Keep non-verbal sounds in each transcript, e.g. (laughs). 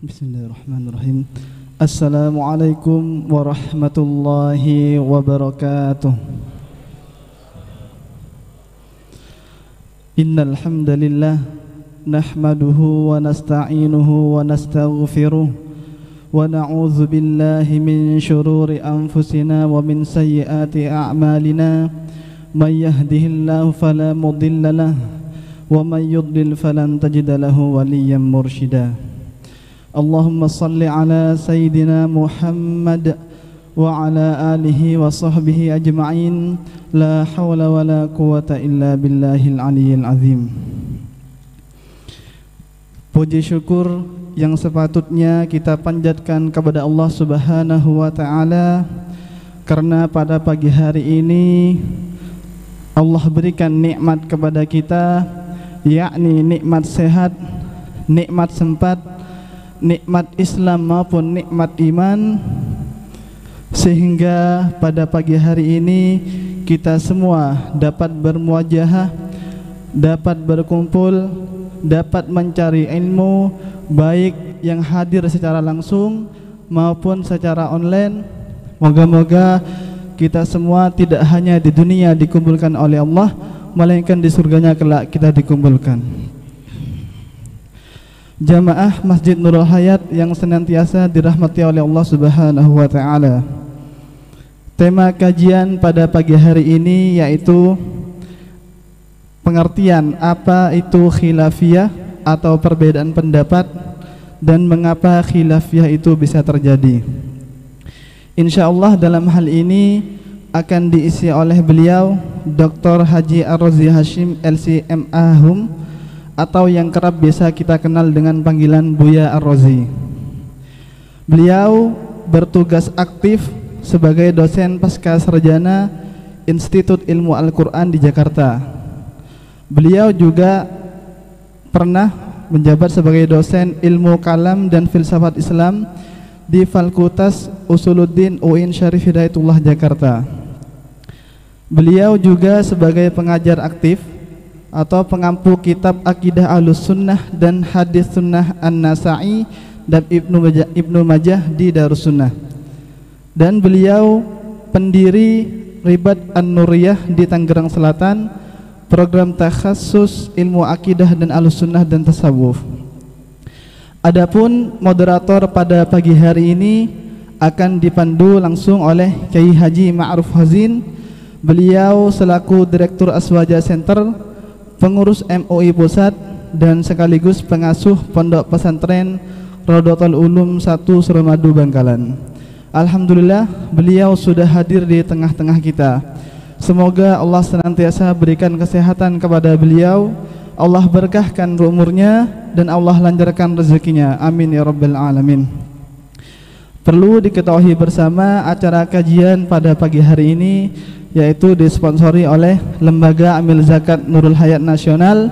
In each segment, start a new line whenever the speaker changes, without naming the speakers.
Bismillahirrahmanirrahim. Assalamualaikum warahmatullahi wabarakatuh. Innal hamdalillah nahmaduhu wa nasta'inuhu wa nastaghfiruh wa na'udzu billahi min shururi anfusina wa min sayyiati a'malina may yahdihillahu fala mudilla lahu wa may yudlil falan tajida lahu waliyyan mursyida. اللهم صل على سيدنا محمد وعلى آله وصحبه أجمعين لا حول ولا قوة إلا بالله العلي العظيم Puji syukur yang sepatutnya kita panjatkan kepada Allah Subhanahu wa taala. Karena pada pagi hari ini Allah berikan nikmat kepada kita yakni nikmat sehat, nikmat sempat nikmat Islam maupun nikmat iman. Sehingga pada pagi hari ini kita semua dapat bermuajahah dapat berkumpul dapat mencari ilmu baik yang hadir secara langsung maupun secara online. Moga-moga kita semua tidak hanya di dunia dikumpulkan oleh Allah melainkan di surganya kelak kita dikumpulkan jamaah Masjid Nurul Hayat yang senantiasa dirahmati oleh Allah Subhanahu wa taala. Tema kajian pada pagi hari ini yaitu pengertian apa itu khilafiyah atau perbedaan pendapat dan mengapa khilafiyah itu bisa terjadi. Insya Allah dalam hal ini akan diisi oleh beliau Dr. Haji Ar-Razi Hashim LCMA Hum atau yang kerap biasa kita kenal dengan panggilan Buya Ar-Razi. Beliau bertugas aktif sebagai dosen pasca sarjana Institut Ilmu Al-Quran di Jakarta. Beliau juga pernah menjabat sebagai dosen ilmu kalam dan filsafat Islam di Fakultas Usuluddin UIN Syarif Hidayatullah Jakarta. Beliau juga sebagai pengajar aktif atau pengampu kitab akidah alus sunnah dan hadis sunnah an-nasai dan Ibnu Majah, Ibnu Majah di Darussunnah. Dan beliau pendiri Ribat An-Nuriyah di Tangerang Selatan program takhasus ilmu akidah dan alus sunnah dan tasawuf. Adapun moderator pada pagi hari ini akan dipandu langsung oleh Kiai Haji Ma'ruf Hazin. Beliau selaku Direktur Aswaja Center pengurus MUI Pusat dan sekaligus pengasuh Pondok Pesantren Rodotul Ulum 1 Suramadu Bangkalan. Alhamdulillah beliau sudah hadir di tengah-tengah kita. Semoga Allah senantiasa berikan kesehatan kepada beliau, Allah berkahkan umurnya dan Allah lancarkan rezekinya. Amin ya rabbal alamin. Perlu diketahui bersama acara kajian pada pagi hari ini yaitu disponsori oleh Lembaga Amil Zakat Nurul Hayat Nasional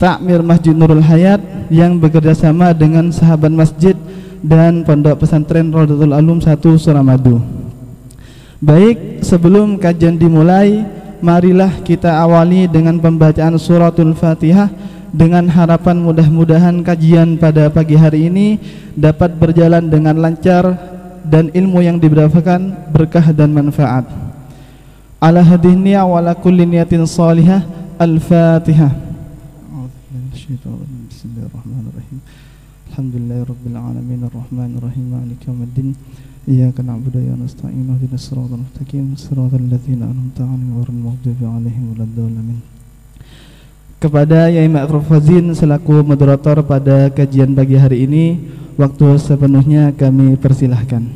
Takmir Masjid Nurul Hayat yang bekerja sama dengan sahabat masjid dan Pondok Pesantren Rodatul Alum 1 Suramadu. Baik, sebelum kajian dimulai, marilah kita awali dengan pembacaan suratul Fatihah dengan harapan mudah-mudahan kajian pada pagi hari ini dapat berjalan dengan lancar dan ilmu yang diberikan berkah dan manfaat. Ala hadhihi wa ala kulli niyatin salihah al-fatihah. Bismillahirrahmanirrahim. Alhamdulillahi rabbil alamin arrahmanir rahim maliki yaumiddin. Iyyaka na'budu wa nasta'in ihdinas siratal mustaqim siratal ladzina an'amta 'alaihim ghairil maghdubi 'alaihim waladdallin kepada Yai Ma'ruf Fazin selaku moderator pada kajian pagi hari ini. Waktu sepenuhnya kami persilahkan.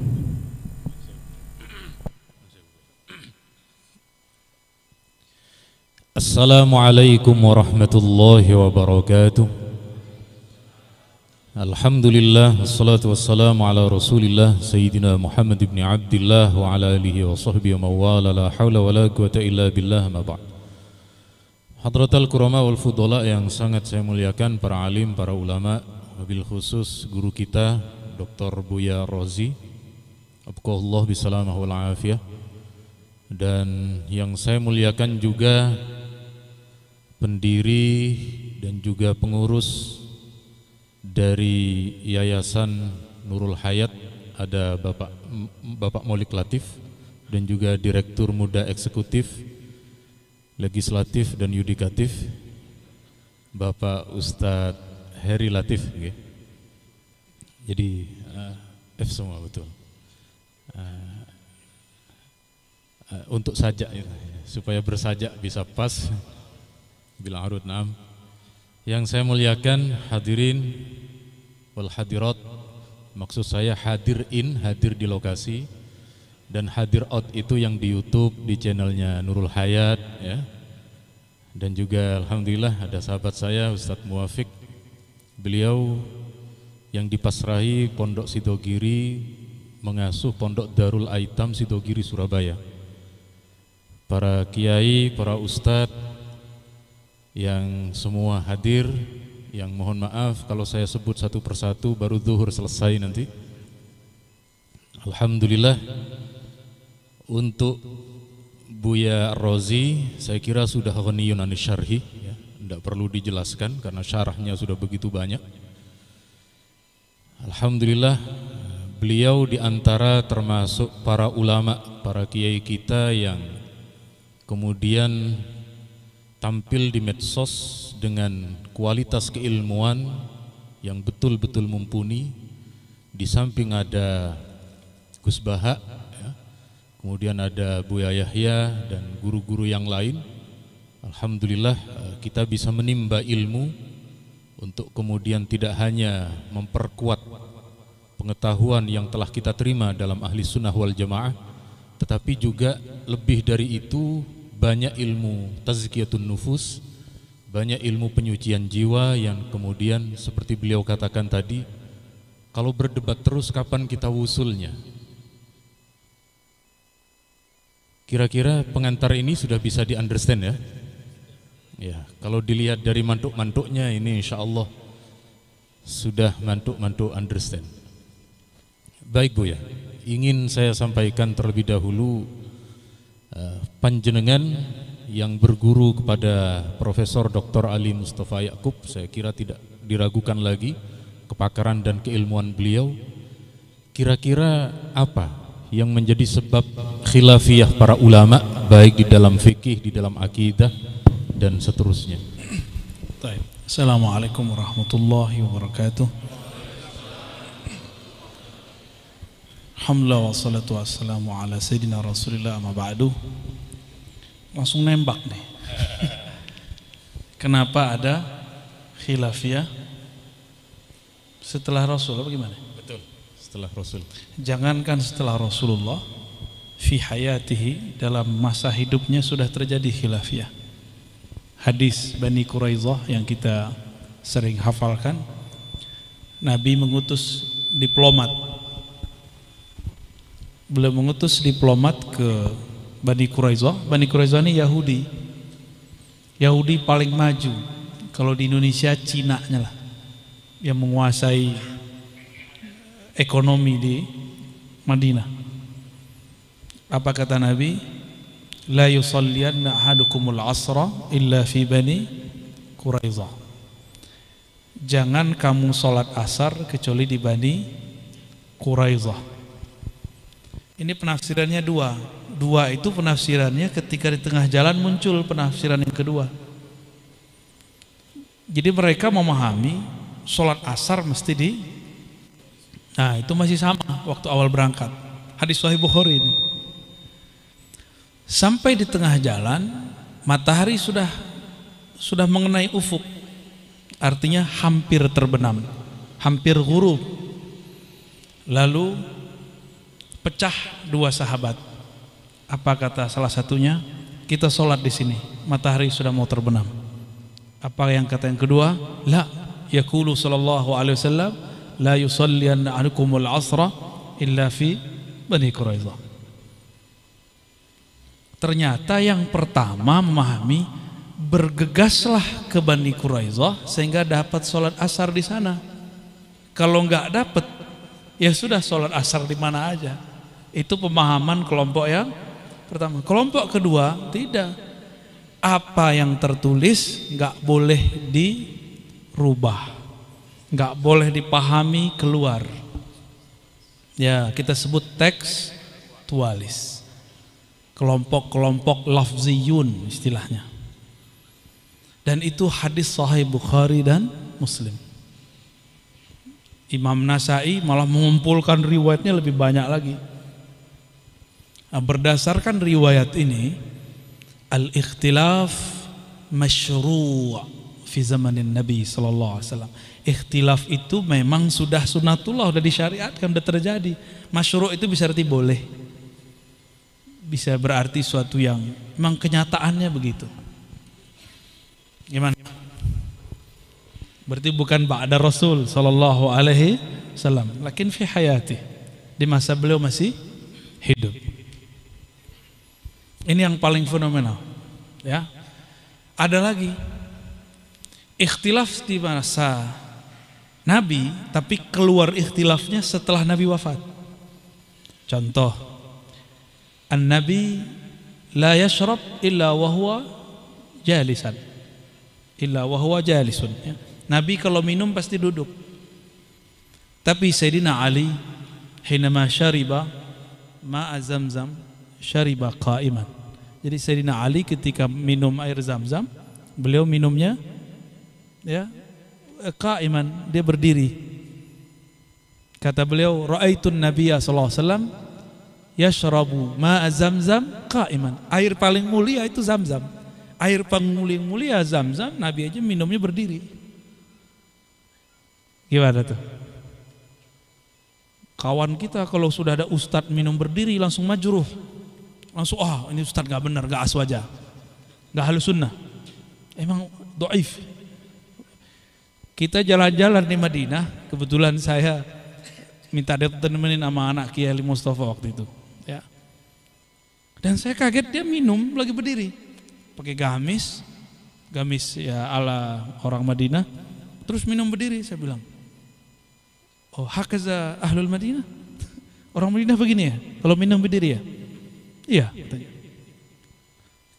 Assalamualaikum warahmatullahi wabarakatuh. Alhamdulillah Wassalatu wassalamu ala rasulillah Sayyidina Muhammad ibn Abdillah Wa ala alihi wa sahbihi wa mawala La hawla wa la quwata illa billah ma ba'd. Hadratul Kurama wal Fudola yang sangat saya muliakan para alim, para ulama, mobil khusus guru kita Dr. Buya Rozi. Abqahullah bisalamahu wal afiyah. Dan yang saya muliakan juga pendiri dan juga pengurus dari Yayasan Nurul Hayat ada Bapak Bapak Molik Latif dan juga Direktur Muda Eksekutif Legislatif dan Yudikatif Bapak Ustadz Heri Latif okay. jadi uh, F semua betul. Uh, uh, untuk sajak ya, supaya bersajak bisa pas bilang harut nam yang saya muliakan hadirin wal hadirat maksud saya hadir in hadir di lokasi dan hadir out itu yang di YouTube di channelnya Nurul Hayat ya. Dan juga alhamdulillah ada sahabat saya Ustadz Muafik beliau yang dipasrahi Pondok Sidogiri mengasuh Pondok Darul Aitam Sidogiri Surabaya. Para kiai, para ustadz yang semua hadir yang mohon maaf kalau saya sebut satu persatu baru zuhur selesai nanti. Alhamdulillah untuk Buya Rozi saya kira sudah ghaniyun syarhi ya. tidak perlu dijelaskan karena syarahnya sudah begitu banyak Alhamdulillah beliau di antara termasuk para ulama, para kiai kita yang kemudian tampil di medsos dengan kualitas keilmuan yang betul-betul mumpuni di samping ada Gus Baha Kemudian ada Buya Yahya dan guru-guru yang lain. Alhamdulillah eh, kita bisa menimba ilmu untuk kemudian tidak hanya memperkuat pengetahuan yang telah kita terima dalam ahli sunnah wal jamaah, tetapi juga lebih dari itu banyak ilmu tazkiyatun nufus, banyak ilmu penyucian jiwa yang kemudian seperti beliau katakan tadi, kalau berdebat terus kapan kita wusulnya? Kira-kira pengantar ini sudah bisa di understand ya? Ya, kalau dilihat dari mantuk-mantuknya ini insya Allah sudah mantuk-mantuk understand. Baik Bu ya, ingin saya sampaikan terlebih dahulu uh, panjenengan yang berguru kepada Profesor Dr. Ali Mustafa Yakub, saya kira tidak diragukan lagi kepakaran dan keilmuan beliau. Kira-kira apa yang menjadi sebab khilafiyah para ulama baik di dalam fikih, di dalam akidah dan seterusnya.
Assalamualaikum warahmatullahi wabarakatuh. Alhamdulillah wassalatu wassalamu ala sayyidina rasulillah amma ba'du Langsung nembak nih Kenapa ada khilafiyah setelah Rasul apa gimana?
Setelah Rasul.
Jangankan setelah Rasulullah fi hayatihi dalam masa hidupnya sudah terjadi khilafiyah. Hadis Bani Quraizah yang kita sering hafalkan Nabi mengutus diplomat beliau mengutus diplomat ke Bani Quraizah Bani Quraizah ini Yahudi Yahudi paling maju kalau di Indonesia Cina nya lah yang menguasai ekonomi di Madinah. Apa kata Nabi? La yusalliyanna ahadukumul asra illa fi bani Quraizah. Jangan kamu sholat asar kecuali di Bani Quraizah. Ini penafsirannya dua. Dua itu penafsirannya ketika di tengah jalan muncul penafsiran yang kedua. Jadi mereka memahami sholat asar mesti di Nah itu masih sama waktu awal berangkat. Hadis Sahih Bukhari ini. Sampai di tengah jalan, matahari sudah sudah mengenai ufuk. Artinya hampir terbenam, hampir gurub. Lalu pecah dua sahabat. Apa kata salah satunya? Kita sholat di sini. Matahari sudah mau terbenam. Apa yang kata yang kedua? La, yakulu sallallahu alaihi wasallam la yusallianna anukumul asra illa fi Bani Quraizah. Ternyata yang pertama memahami bergegaslah ke Bani Quraizah sehingga dapat sholat asar di sana. Kalau nggak dapat, ya sudah sholat asar di mana aja. Itu pemahaman kelompok yang pertama. Kelompok kedua tidak. Apa yang tertulis nggak boleh dirubah nggak boleh dipahami keluar. Ya, kita sebut teks tualis. Kelompok-kelompok lafziyun istilahnya. Dan itu hadis sahih Bukhari dan Muslim. Imam Nasai malah mengumpulkan riwayatnya lebih banyak lagi. Nah, berdasarkan riwayat ini, al-ikhtilaf masyru' fi zamanin Nabi sallallahu alaihi wasallam. Ikhtilaf itu memang sudah sunatullah, sudah disyariatkan, sudah terjadi. Masyru' itu bisa arti boleh. Bisa berarti suatu yang memang kenyataannya begitu. Gimana? Berarti bukan ba'da Rasul sallallahu alaihi wasallam, lakin fi hayati. Di masa beliau masih hidup. Ini yang paling fenomenal. Ya. Ada lagi ikhtilaf di masa Nabi, tapi keluar ikhtilafnya setelah Nabi wafat. Contoh, An-Nabi la yashrab illa wa huwa jalisan. Illa wa huwa jalisun. Ya. Nabi kalau minum pasti duduk. Tapi Sayyidina Ali hinama syariba ma'a zamzam syariba qa'iman. Jadi Sayyidina Ali ketika minum air zam-zam, beliau minumnya ya qa'iman, dia berdiri. Kata beliau, ra'aitun nabiyya sallallahu alaihi wasallam yashrabu ma'a zamzam qa'iman. Air paling mulia itu zam-zam. Air paling mulia zam-zam, Nabi aja minumnya berdiri. Gimana tuh? Kawan kita kalau sudah ada ustadz minum berdiri langsung majruh. Langsung ah oh, ini ustadz gak benar, gak aswaja. Gak halus sunnah. Emang doif. Kita jalan-jalan di Madinah, kebetulan saya minta dia temenin sama anak Kiai Mustafa waktu itu. Ya. Dan saya kaget dia minum lagi berdiri. Pakai gamis, gamis ya ala orang Madinah. Terus minum berdiri, saya bilang. Oh, hakaza ahlul Madinah. (laughs) Orang Madinah begini ya, kalau minum berdiri ya? Iya.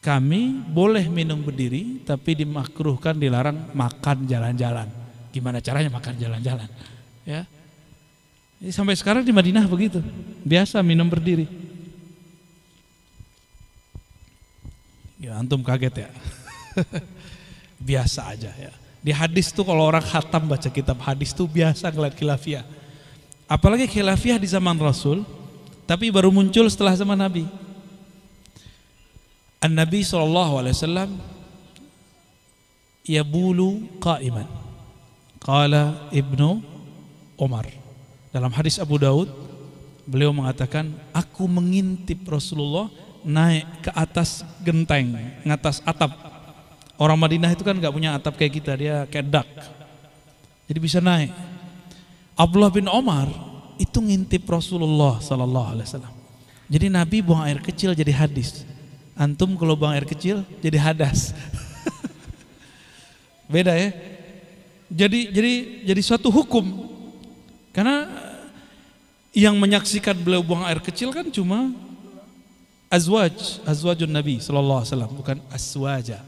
Kami boleh minum berdiri, tapi dimakruhkan dilarang makan jalan-jalan. Gimana caranya makan jalan-jalan? Ya. Jadi sampai sekarang di Madinah begitu, biasa minum berdiri. Ya antum kaget ya. (laughs) biasa aja ya. Di hadis tuh kalau orang khatam baca kitab hadis tuh biasa ngeliat khilafiyah. Apalagi khilafiyah di zaman Rasul, tapi baru muncul setelah zaman Nabi. An Nabi alaihi wasallam yabulu qa'iman. Qala Ibnu Umar. Dalam hadis Abu Daud, beliau mengatakan, aku mengintip Rasulullah naik ke atas genteng, ngatas atap Orang Madinah itu kan nggak punya atap kayak kita, dia kayak dak. Jadi bisa naik. Abdullah bin Omar itu ngintip Rasulullah Sallallahu Alaihi Wasallam. Jadi Nabi buang air kecil jadi hadis. Antum kalau buang air kecil jadi hadas. (laughs) Beda ya. Jadi jadi jadi suatu hukum. Karena yang menyaksikan beliau buang air kecil kan cuma azwaj, azwajun Nabi sallallahu alaihi wasallam, bukan aswaja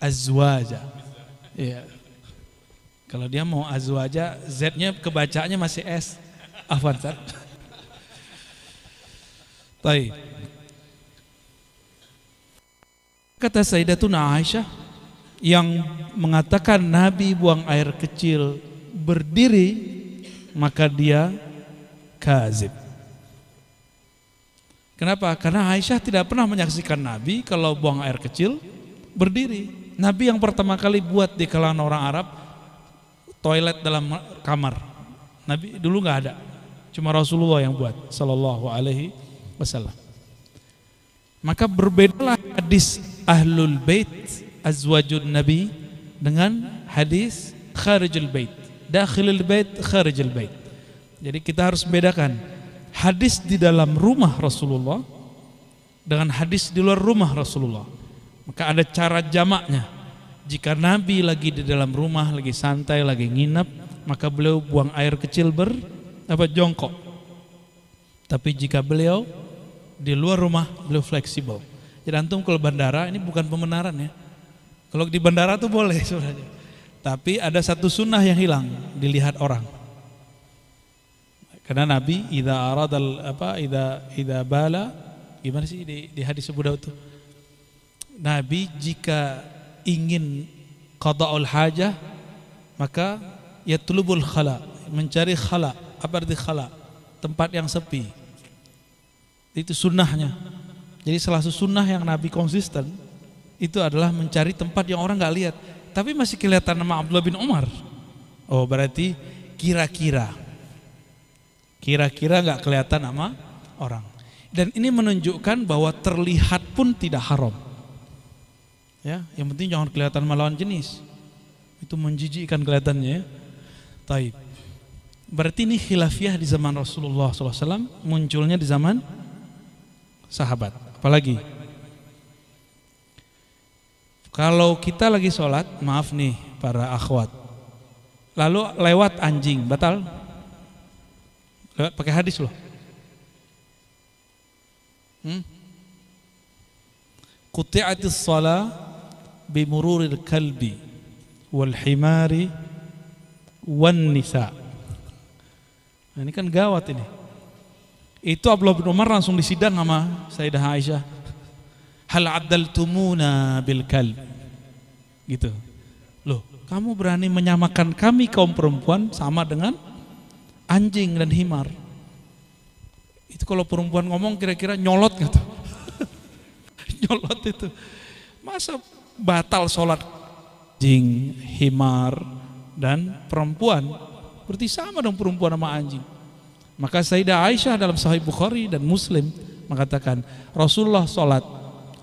azwaja. Iya. Kalau dia mau azwaja, Z-nya kebacanya masih S. Afwan, Ustaz. Baik. Kata Sayyidatuna Aisyah yang mengatakan Nabi buang air kecil berdiri maka dia kazib. Kenapa? Karena Aisyah tidak pernah menyaksikan Nabi kalau buang air kecil berdiri. Nabi yang pertama kali buat di kalangan orang Arab toilet dalam kamar. Nabi dulu nggak ada, cuma Rasulullah yang buat, Sallallahu Alaihi Wasallam. Maka berbedalah hadis ahlul bait azwajun Nabi dengan hadis kharijul bait, dakhilul bait, kharijul bait. Jadi kita harus bedakan hadis di dalam rumah Rasulullah dengan hadis di luar rumah Rasulullah. Maka ada cara jamaknya. Jika Nabi lagi di dalam rumah, lagi santai, lagi nginap, maka beliau buang air kecil ber apa jongkok. Tapi jika beliau di luar rumah, beliau fleksibel. Jadi antum kalau bandara ini bukan pembenaran ya. Kalau di bandara tuh boleh sebenarnya. Tapi ada satu sunnah yang hilang dilihat orang. Karena Nabi idza aradal apa idza idza bala gimana sih di, di hadis Abu itu? Nabi jika ingin qada'ul hajah maka yatlubul khala, mencari khala. Apa arti khala? Tempat yang sepi. Itu sunnahnya. Jadi salah satu sunnah yang Nabi konsisten itu adalah mencari tempat yang orang nggak lihat tapi masih kelihatan nama Abdullah bin Umar. Oh berarti kira-kira, kira-kira nggak kelihatan nama orang. Dan ini menunjukkan bahwa terlihat pun tidak haram. Ya, yang penting jangan kelihatan melawan jenis. Itu menjijikkan kelihatannya. Ya. Taib. Berarti ini khilafiyah di zaman Rasulullah SAW munculnya di zaman sahabat. Apalagi kalau kita lagi sholat, maaf nih para akhwat. Lalu lewat anjing, batal? Lewat pakai hadis loh. Hmm? Quti'atis shalah bimururil kalbi wal himari wan nisa. Nah, ini kan gawat ini. Itu Abdullah bin Umar langsung disidang sama Sayyidah Aisyah. Hal addaltumuna bil kalb gitu. Loh, kamu berani menyamakan kami kaum perempuan sama dengan anjing dan himar. Itu kalau perempuan ngomong kira-kira nyolot gitu. (laughs) nyolot itu. Masa batal sholat anjing, himar, dan perempuan. Berarti sama dong perempuan sama anjing. Maka Sayyidah Aisyah dalam Sahih Bukhari dan Muslim mengatakan Rasulullah sholat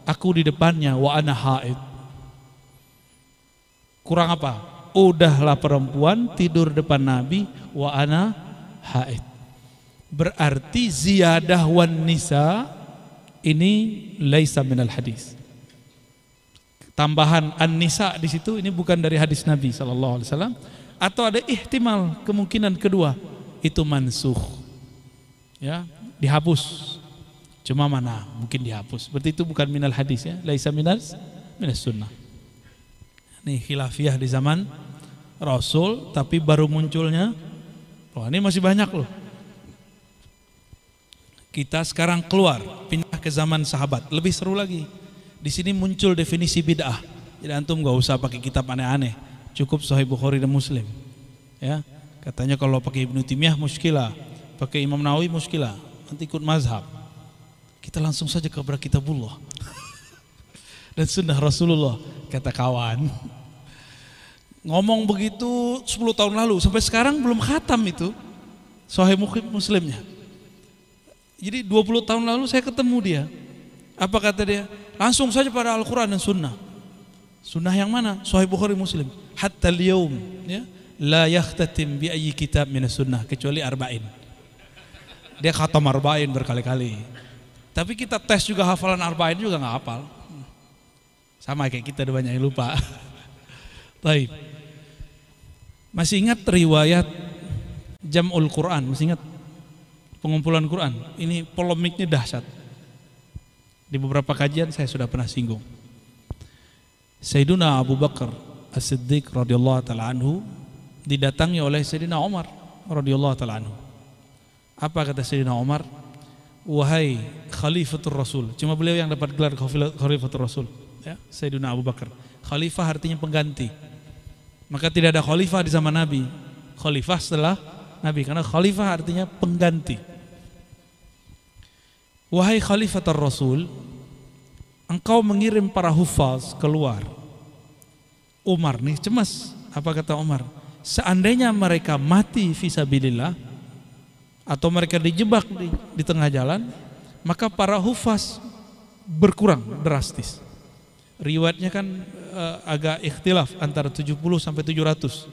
aku di depannya wa ana haid Kurang apa? Udahlah perempuan tidur depan Nabi wa ana haid. Berarti ziyadah wan nisa ini laisa minal hadis. Tambahan an-nisa di situ ini bukan dari hadis Nabi sallallahu alaihi wasallam atau ada ihtimal kemungkinan kedua itu mansuh. Ya, dihapus. Cuma mana? Mungkin dihapus. Berarti itu bukan minal hadis ya, laisa minal minas sunnah. Nih khilafiyah di zaman Rasul tapi baru munculnya Wah ini masih banyak loh. Kita sekarang keluar Pindah ke zaman sahabat. Lebih seru lagi. Di sini muncul definisi bid'ah. Jadi antum gak usah pakai kitab aneh-aneh. Cukup Sahih Bukhari dan Muslim. Ya Katanya kalau pakai Ibnu Timiyah muskilah Pakai Imam Nawawi muskilah Nanti ikut mazhab. Kita langsung saja ke kitabullah Dan sunnah Rasulullah Kata kawan ngomong begitu 10 tahun lalu sampai sekarang belum khatam itu Sahih Muslimnya. Jadi 20 tahun lalu saya ketemu dia. Apa kata dia? Langsung saja pada Al-Quran dan Sunnah. Sunnah yang mana? Sahih Bukhari Muslim. Hatta liyum. Ya. La yakhtatim bi ayyi kitab minas sunnah. Kecuali arba'in. Dia khatam arba'in berkali-kali. Tapi kita tes juga hafalan arba'in juga nggak hafal. Sama kayak kita banyak yang lupa. Baik. Masih ingat riwayat Jam'ul Quran? Masih ingat pengumpulan Quran? Ini polemiknya dahsyat. Di beberapa kajian saya sudah pernah singgung. Sayyiduna Abu Bakar As-Siddiq radhiyallahu taala anhu didatangi oleh Sayyidina Umar radhiyallahu taala anhu. Apa kata Sayyidina Umar? Wahai Khalifatul Rasul. Cuma beliau yang dapat gelar Khalifatul Rasul, ya, Sayyidina Abu Bakar. Khalifah artinya pengganti. Maka tidak ada khalifah di zaman Nabi. Khalifah setelah Nabi karena khalifah artinya pengganti. Wahai khalifah Rasul, engkau mengirim para hufaz keluar. Umar nih cemas. Apa kata Umar? Seandainya mereka mati visabilillah atau mereka dijebak di, di tengah jalan, maka para hufaz berkurang drastis. Riwayatnya kan uh, agak ikhtilaf antara 70 sampai 700.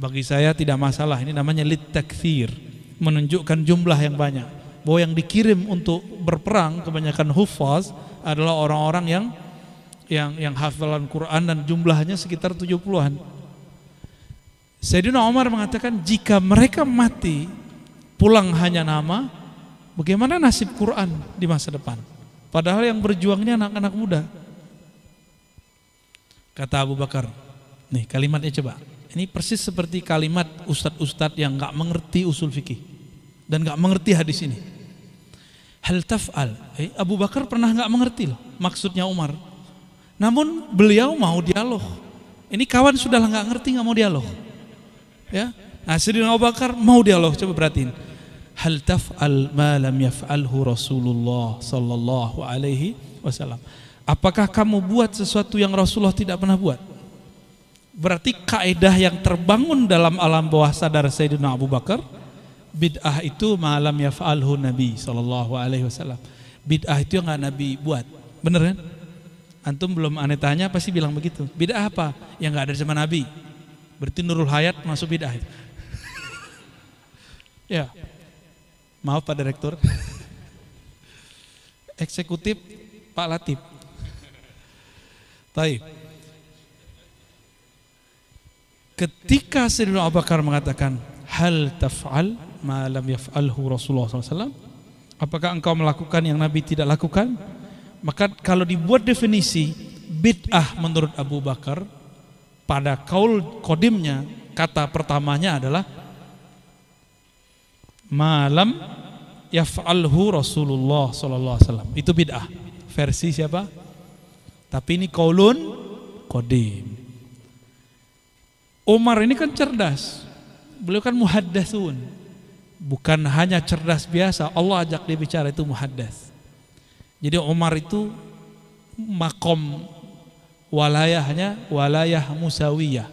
Bagi saya tidak masalah, ini namanya lit takfir, menunjukkan jumlah yang banyak. Bahwa yang dikirim untuk berperang kebanyakan hufaz adalah orang-orang yang yang yang hafalan Quran dan jumlahnya sekitar 70-an. Sayyidina Umar mengatakan jika mereka mati pulang hanya nama, bagaimana nasib Quran di masa depan? Padahal yang berjuangnya anak-anak muda. Kata Abu Bakar, Nih kalimatnya coba. Ini persis seperti kalimat ustadz-ustadz yang nggak mengerti usul fikih dan nggak mengerti hadis ini. Hal taf'al. Eh, Abu Bakar pernah nggak mengerti loh maksudnya Umar. Namun beliau mau dialog. Ini kawan sudah nggak ngerti nggak mau dialog. Ya. Nah, Sayyidina Abu Bakar mau dialog. Coba perhatiin. Hal taf'al ma lam yaf'alhu Rasulullah sallallahu alaihi wasallam. Apakah kamu buat sesuatu yang Rasulullah tidak pernah buat? Berarti kaidah yang terbangun dalam alam bawah sadar Sayyidina Abu Bakar bid'ah itu malam yaf'alhu Nabi sallallahu alaihi wasallam. Bid'ah itu yang nggak Nabi buat. Bener kan? Antum belum aneh tanya pasti bilang begitu. Bid'ah apa? Yang nggak ada zaman Nabi. Berarti Nurul Hayat masuk bid'ah itu. (laughs) ya. Maaf Pak Direktur. (laughs) Eksekutif Pak Latif. Taib. Ketika Sayyidina Abu Bakar mengatakan hal taf'al ma lam yaf'alhu Rasulullah SAW apakah engkau melakukan yang Nabi tidak lakukan? Maka kalau dibuat definisi bid'ah menurut Abu Bakar pada kaul kodimnya kata pertamanya adalah malam yaf'alhu Rasulullah SAW itu bid'ah. Versi siapa tapi ini kaulun kodim Umar ini kan cerdas. Beliau kan muhaddatsun. Bukan hanya cerdas biasa, Allah ajak dia bicara itu muhaddas. Jadi Umar itu makom walayahnya walayah musawiyah.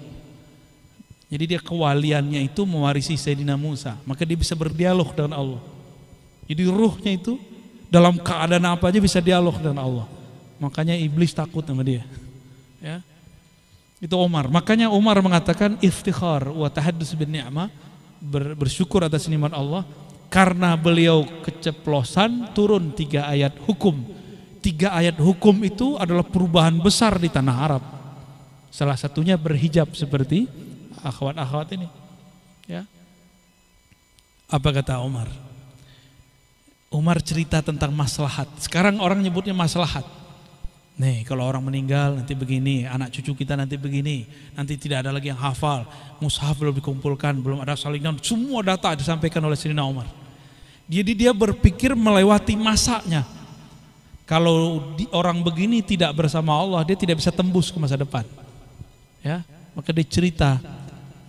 Jadi dia kewaliannya itu mewarisi Sayyidina Musa, maka dia bisa berdialog dengan Allah. Jadi ruhnya itu dalam keadaan apa aja bisa dialog dengan Allah. Makanya iblis takut sama dia. Ya. Itu Umar. Makanya Umar mengatakan iftikhar wa tahaddus bin ni'mah bersyukur atas nikmat Allah karena beliau keceplosan turun tiga ayat hukum. Tiga ayat hukum itu adalah perubahan besar di tanah Arab. Salah satunya berhijab seperti akhwat-akhwat ini. Ya. Apa kata Umar? Umar cerita tentang maslahat. Sekarang orang nyebutnya maslahat. Nih kalau orang meninggal nanti begini, anak cucu kita nanti begini, nanti tidak ada lagi yang hafal, mushaf belum dikumpulkan, belum ada salingan, semua data disampaikan oleh Sayyidina Umar. Jadi dia berpikir melewati masanya. Kalau orang begini tidak bersama Allah, dia tidak bisa tembus ke masa depan. Ya, maka dia cerita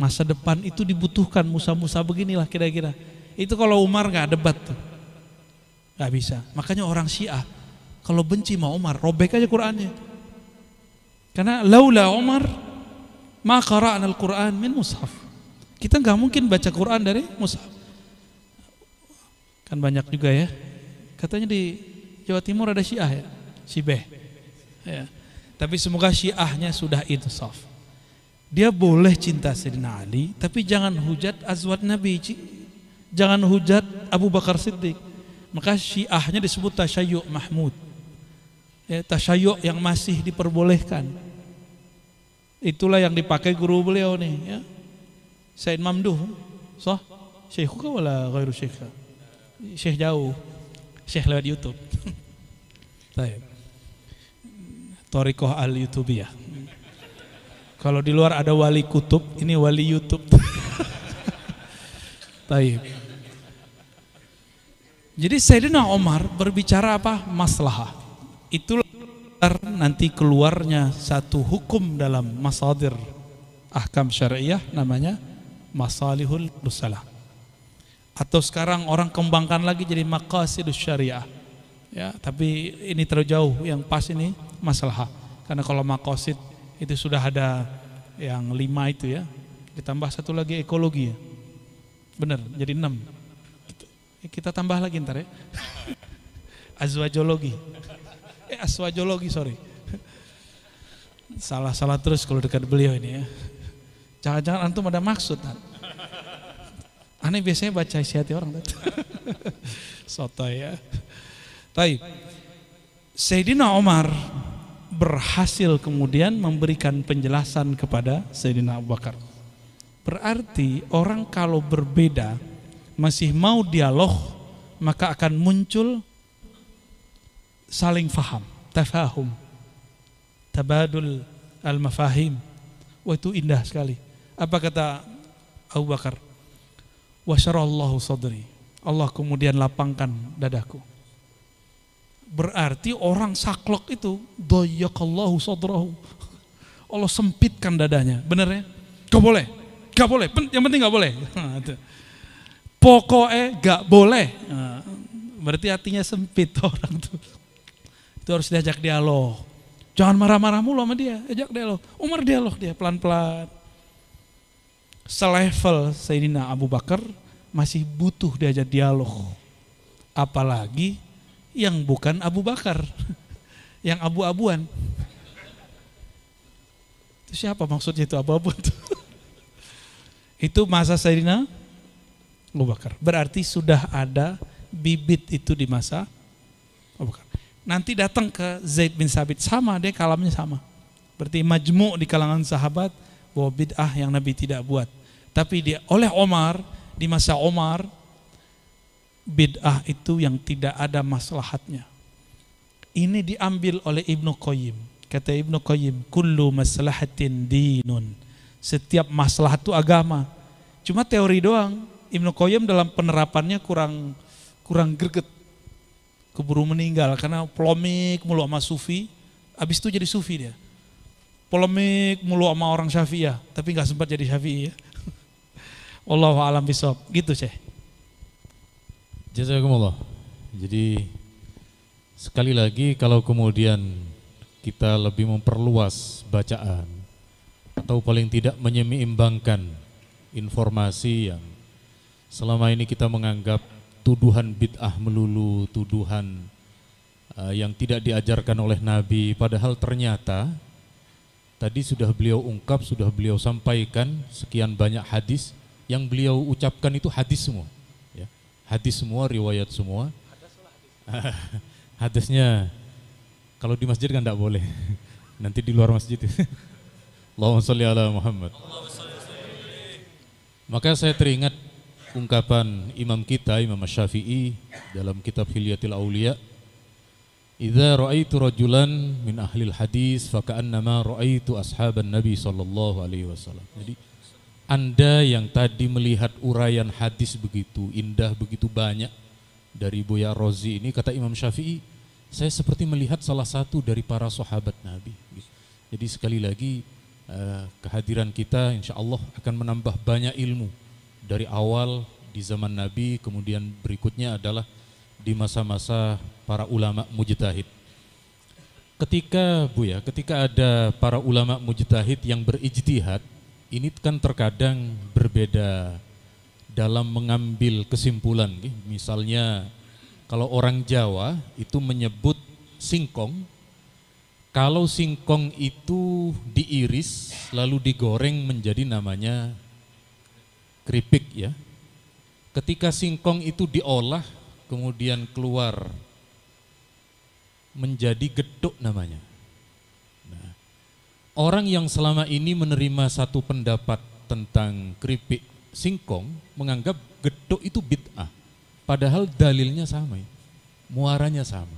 masa depan itu dibutuhkan musa-musa beginilah kira-kira. Itu kalau Umar nggak debat tuh, nggak bisa. Makanya orang Syiah kalau benci sama Umar, robek aja Qur'annya. Karena laula Umar, maka al-Qur'an min mushaf. Kita nggak mungkin baca Quran dari mushaf. Kan banyak juga ya. Katanya di Jawa Timur ada Syiah ya, Sibeh. Ya. Tapi semoga Syiahnya sudah insaf. Dia boleh cinta Sayyidina Ali, tapi jangan hujat azwat Nabi. Jangan hujat Abu Bakar Siddiq. Maka Syiahnya disebut Tasyayyuk Mahmud ya, tasyayuk yang masih diperbolehkan. Itulah yang dipakai guru beliau nih ya. Said Mamduh. Syekh kah wala ghairu syekh? Syekh jauh. Syekh lewat YouTube. Baik. Torikoh al ya. Kalau di luar ada wali kutub, ini wali YouTube. (laughs) Baik. Jadi Sayyidina Omar berbicara apa? Maslahah. Itulah nanti keluarnya satu hukum dalam masadir ahkam syariah namanya masalihul musalah. Atau sekarang orang kembangkan lagi jadi maqasidus syariah. Ya, tapi ini terlalu jauh. Yang pas ini masalah. Karena kalau maqasid itu sudah ada yang lima itu ya. Ditambah satu lagi ekologi ya. Benar, jadi enam. Kita tambah lagi ntar ya. (laughs) Azwajologi eh aswajologi sorry. Salah-salah terus kalau dekat beliau ini ya. Jangan-jangan antum ada maksud kan? aneh biasanya baca isi hati orang (laughs) soto ya. Taib. Sayyidina Omar berhasil kemudian memberikan penjelasan kepada Sayyidina Abu Bakar. Berarti orang kalau berbeda masih mau dialog maka akan muncul saling faham, tafahum, tabadul al-mafahim, Wah itu indah sekali. Apa kata Abu Bakar? Wasyarallahu sadri. Allah kemudian lapangkan dadaku. Berarti orang saklok itu doyakallahu sadrahu. Allah sempitkan dadanya. Bener ya? Gak boleh. Gak boleh. Yang penting gak boleh. (laughs) Pokoknya gak boleh. Nah, berarti hatinya sempit (laughs) orang tuh. Itu harus diajak dialog. Jangan marah-marah mulu sama dia, ajak dialog. Umar dialog dia pelan-pelan. Selevel Sayyidina Abu Bakar masih butuh diajak dialog. Apalagi yang bukan Abu Bakar, (laughs) yang abu-abuan. Itu siapa maksudnya itu abu-abuan? (laughs) itu masa Sayyidina Abu Bakar. Berarti sudah ada bibit itu di masa Abu Bakar nanti datang ke Zaid bin Sabit. Sama dia kalamnya sama. Berarti majmu di kalangan sahabat bahwa bid'ah yang Nabi tidak buat. Tapi dia oleh Omar di masa Omar bid'ah itu yang tidak ada maslahatnya. Ini diambil oleh Ibnu Qayyim. Kata Ibnu Qayyim kullu maslahatin dinun. Setiap maslahat itu agama. Cuma teori doang. Ibnu Qayyim dalam penerapannya kurang kurang greget keburu meninggal karena polemik mulu sama sufi, habis itu jadi sufi dia. Polemik mulu sama orang syafi'iyah, tapi nggak sempat jadi syafi'i ya. (laughs) Wallahu alam bisawab. Gitu, Syekh.
Jazakumullah. Jadi sekali lagi kalau kemudian kita lebih memperluas bacaan atau paling tidak menyeimbangkan informasi yang selama ini kita menganggap tuduhan bid'ah melulu, tuduhan uh, yang tidak diajarkan oleh Nabi, padahal ternyata tadi sudah beliau ungkap, sudah beliau sampaikan sekian banyak hadis yang beliau ucapkan itu hadis semua, ya. hadis semua, riwayat semua. (laughs) Hadisnya kalau di masjid kan tidak boleh, (laughs) nanti di luar masjid. (laughs) Allahumma salli ala Muhammad. Maka saya teringat ungkapan imam kita Imam Syafi'i dalam kitab Hilyatil Aulia Idza ra'aitu rajulan min ahlil hadis faka'annama ra'aitu ashaban Nabi sallallahu alaihi wasallam. Jadi Anda yang tadi melihat uraian hadis begitu indah, begitu banyak dari Buya Rozi ini kata Imam Syafi'i, saya seperti melihat salah satu dari para sahabat Nabi. Jadi sekali lagi eh, kehadiran kita insya Allah akan menambah banyak ilmu dari awal di zaman Nabi kemudian berikutnya adalah di masa-masa para ulama mujtahid. Ketika Bu ya, ketika ada para ulama mujtahid yang berijtihad, ini kan terkadang berbeda dalam mengambil kesimpulan. Misalnya kalau orang Jawa itu menyebut singkong, kalau singkong itu diiris lalu digoreng menjadi namanya keripik ya. Ketika singkong itu diolah kemudian keluar menjadi geduk namanya. Nah, orang yang selama ini menerima satu pendapat tentang keripik singkong menganggap geduk itu bid'ah. Padahal dalilnya sama, ya. muaranya sama.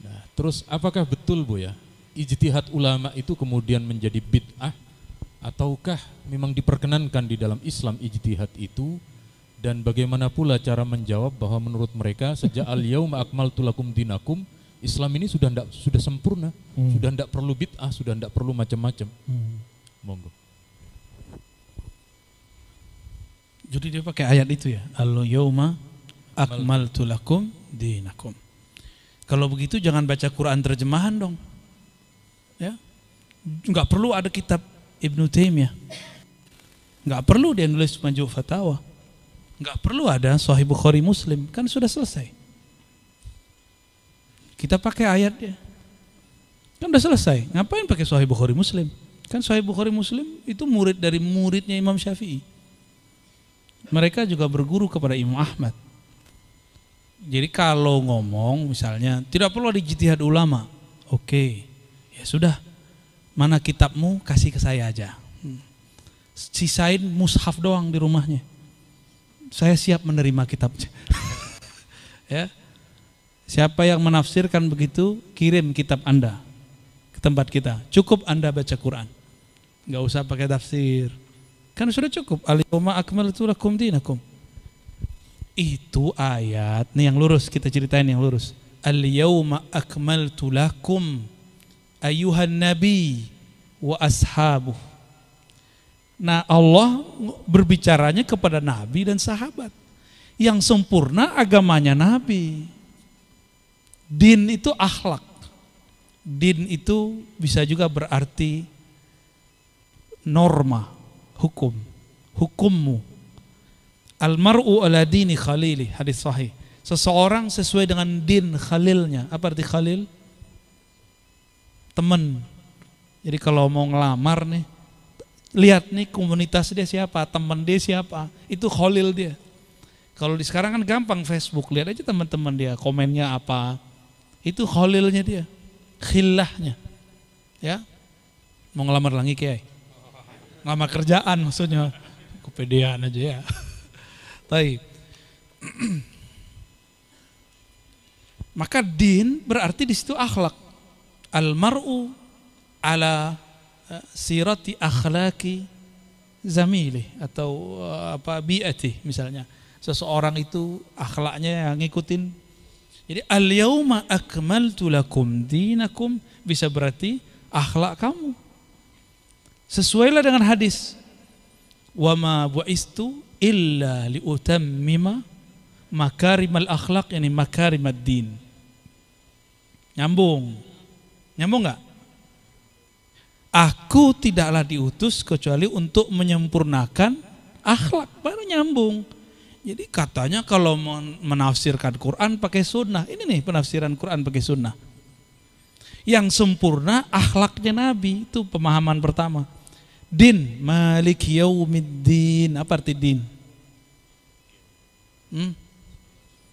Nah, terus apakah betul Bu ya? Ijtihad ulama itu kemudian menjadi bid'ah ataukah memang diperkenankan di dalam Islam ijtihad itu dan bagaimana pula cara menjawab bahwa menurut mereka sejak al yauma akmaltu lakum dinakum Islam ini sudah ndak sudah sempurna, hmm. sudah ndak perlu bid'ah, sudah ndak perlu macam-macam. Hmm. Monggo.
Jadi dia pakai ayat itu ya, al yauma akmaltu lakum dinakum. Kalau begitu jangan baca Quran terjemahan dong. Ya. Enggak perlu ada kitab Ibnu Taimiyah. Nggak perlu dia nulis maju fatwa. Nggak perlu ada Sahih Bukhari Muslim, kan sudah selesai. Kita pakai ayatnya. Kan udah selesai. Ngapain pakai Sahih Bukhari Muslim? Kan Sahih Bukhari Muslim itu murid dari muridnya Imam Syafi'i. Mereka juga berguru kepada Imam Ahmad. Jadi kalau ngomong misalnya tidak perlu ada ulama. Oke, ya sudah mana kitabmu kasih ke saya aja hmm. sisain mushaf doang di rumahnya saya siap menerima kitabnya (laughs) ya siapa yang menafsirkan begitu kirim kitab anda ke tempat kita cukup anda baca Quran nggak usah pakai tafsir. Kan sudah cukup. Akmaltu lakum dinakum. Itu ayat. Nih yang lurus kita ceritain yang lurus. Al-yawma akmaltu lakum ayuhan nabi wa ashabuh. Nah Allah berbicaranya kepada Nabi dan sahabat. Yang sempurna agamanya Nabi. Din itu akhlak. Din itu bisa juga berarti norma, hukum, hukummu. Almaru ala dini khalili, hadis sahih. Seseorang sesuai dengan din khalilnya. Apa arti khalil? Teman. Jadi kalau mau ngelamar nih, lihat nih komunitas dia siapa, teman dia siapa, itu khalil dia. Kalau di sekarang kan gampang Facebook, lihat aja teman-teman dia, komennya apa. Itu khalilnya dia, khilahnya. Ya. Mau ngelamar lagi kiai. Ngelamar kerjaan maksudnya. Kepedean aja ya. (laughs) Baik. (clears throat) Maka din berarti di situ akhlak. Al-mar'u ala sirati akhlaki zamili atau eh, apa biati misalnya. Seseorang itu akhlaknya yang ngikutin. Jadi al-yauma akmaltu lakum dinakum bisa berarti akhlak kamu. Sesuailah dengan hadis. Wa ma bu'istu illa liutammima makarimal akhlak yani makarimad din. Nyambung. Nyambung nggak? Aku tidaklah diutus kecuali untuk menyempurnakan akhlak. Baru nyambung. Jadi katanya kalau menafsirkan Quran pakai sunnah. Ini nih penafsiran Quran pakai sunnah. Yang sempurna akhlaknya Nabi. Itu pemahaman pertama. Din, malik yaumiddin. Apa arti din? Hmm?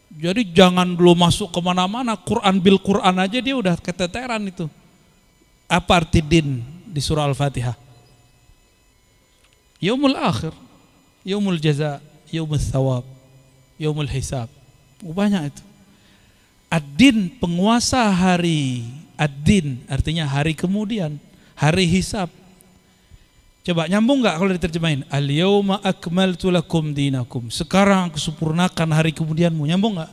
Jadi jangan dulu masuk ke mana-mana, Quran bil Quran aja dia udah keteteran itu. Apa arti din di surah Al-Fatihah? Yaumul akhir, yaumul jaza, yaumul thawab, yaumul hisab. Banyak itu. Ad-din penguasa hari, ad-din artinya hari kemudian, hari hisab. Coba nyambung nggak kalau diterjemahin? Al yauma akmaltu lakum dinakum. Sekarang aku sempurnakan hari kemudianmu. Nyambung nggak?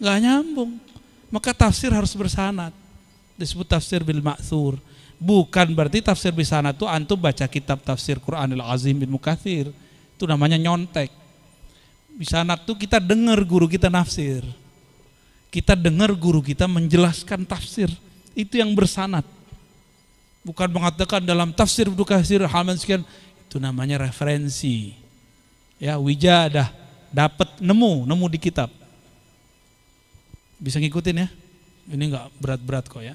Nggak nyambung. Maka tafsir harus bersanad. Disebut tafsir bil ma'thur. Bukan berarti tafsir sanad itu antum baca kitab tafsir Quranil Azim bin Mukathir. Itu namanya nyontek. Bisanat tuh kita dengar guru kita nafsir. Kita dengar guru kita menjelaskan tafsir. Itu yang bersanat bukan mengatakan dalam tafsir Ibnu Katsir halaman sekian itu namanya referensi. Ya, wijadah dapat nemu, nemu di kitab. Bisa ngikutin ya? Ini enggak berat-berat kok ya.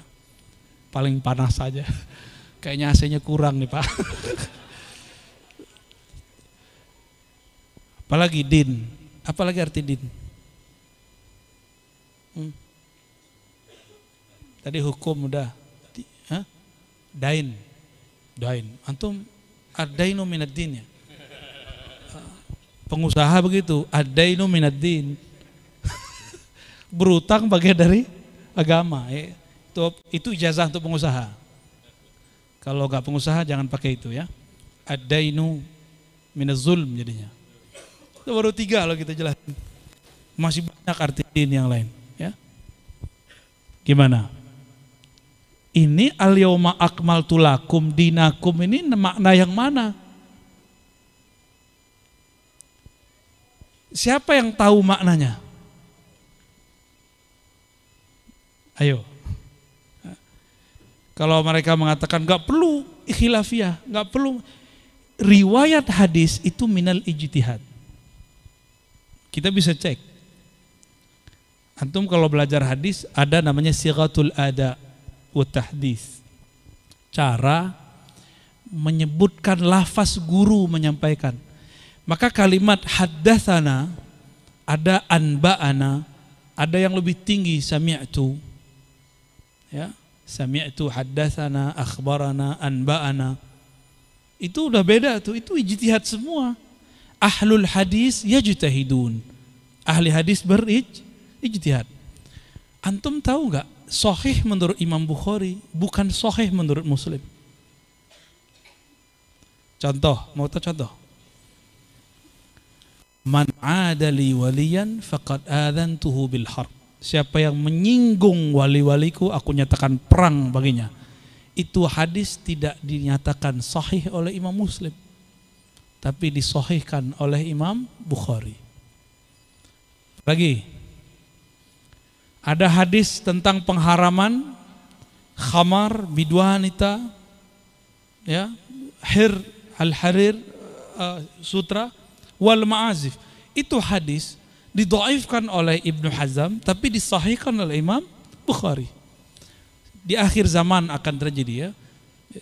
Paling panas saja. (laughs) Kayaknya AC-nya kurang nih, Pak. (laughs) Apalagi din. Apalagi arti din? Hmm. Tadi hukum udah dain. Dain. Antum adainu minad din ya? Pengusaha begitu adainu minad din (laughs) berutang bagian dari agama ya. itu itu ijazah untuk pengusaha. Kalau nggak pengusaha jangan pakai itu ya. Adainu minaz zulm jadinya. Itu baru tiga kalau kita jelasin. Masih banyak arti din yang lain ya. Gimana ini al yauma akmaltu lakum dinakum ini makna yang mana? Siapa yang tahu maknanya? Ayo. Kalau mereka mengatakan nggak perlu khilafiyah, nggak perlu riwayat hadis itu minal ijtihad. Kita bisa cek. Antum kalau belajar hadis ada namanya sigatul ada tahdis. Cara menyebutkan lafaz guru menyampaikan. Maka kalimat haddatsana ada anba'ana, ada yang lebih tinggi sami'tu. Ya, sami'tu haddatsana, akhbarana, anba'ana. Itu udah beda tuh, itu ijtihad semua. Ahlul hadis yajtahidun. Ahli hadis berijtihad. Antum tahu nggak Sohih menurut Imam Bukhari bukan sohih menurut Muslim. Contoh, mau tahu contoh? Man adali waliyan faqad adantuhu bil harb. Siapa yang menyinggung wali-waliku, aku nyatakan perang baginya. Itu hadis tidak dinyatakan sahih oleh Imam Muslim. Tapi disahihkan oleh Imam Bukhari. Lagi. Ada hadis tentang pengharaman khamar bidwanita ya hir al-harir uh, sutra wal ma'azif. Itu hadis didoaifkan oleh Ibnu Hazm tapi disahihkan oleh Imam Bukhari. Di akhir zaman akan terjadi ya.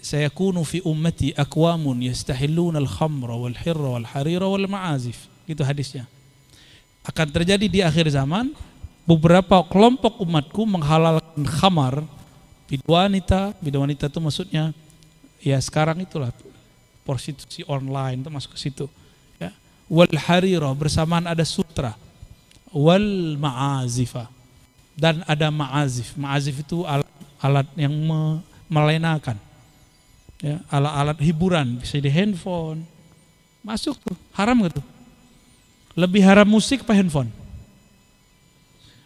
Saya kunu fi ummati akwamun yastahilluna al-khamra wal hirra wal harira wal ma'azif. Itu hadisnya. Akan terjadi di akhir zaman beberapa kelompok umatku menghalalkan khamar. Bidwanita, bidwanita itu maksudnya ya sekarang itulah prostitusi online itu masuk ke situ wal harira bersamaan ada sutra. Wal ma'azifa dan ada ma'azif. Ma'azif itu alat, alat yang me, melenakan ya. Alat-alat hiburan bisa di handphone. Masuk tuh haram gitu lebih haram musik apa handphone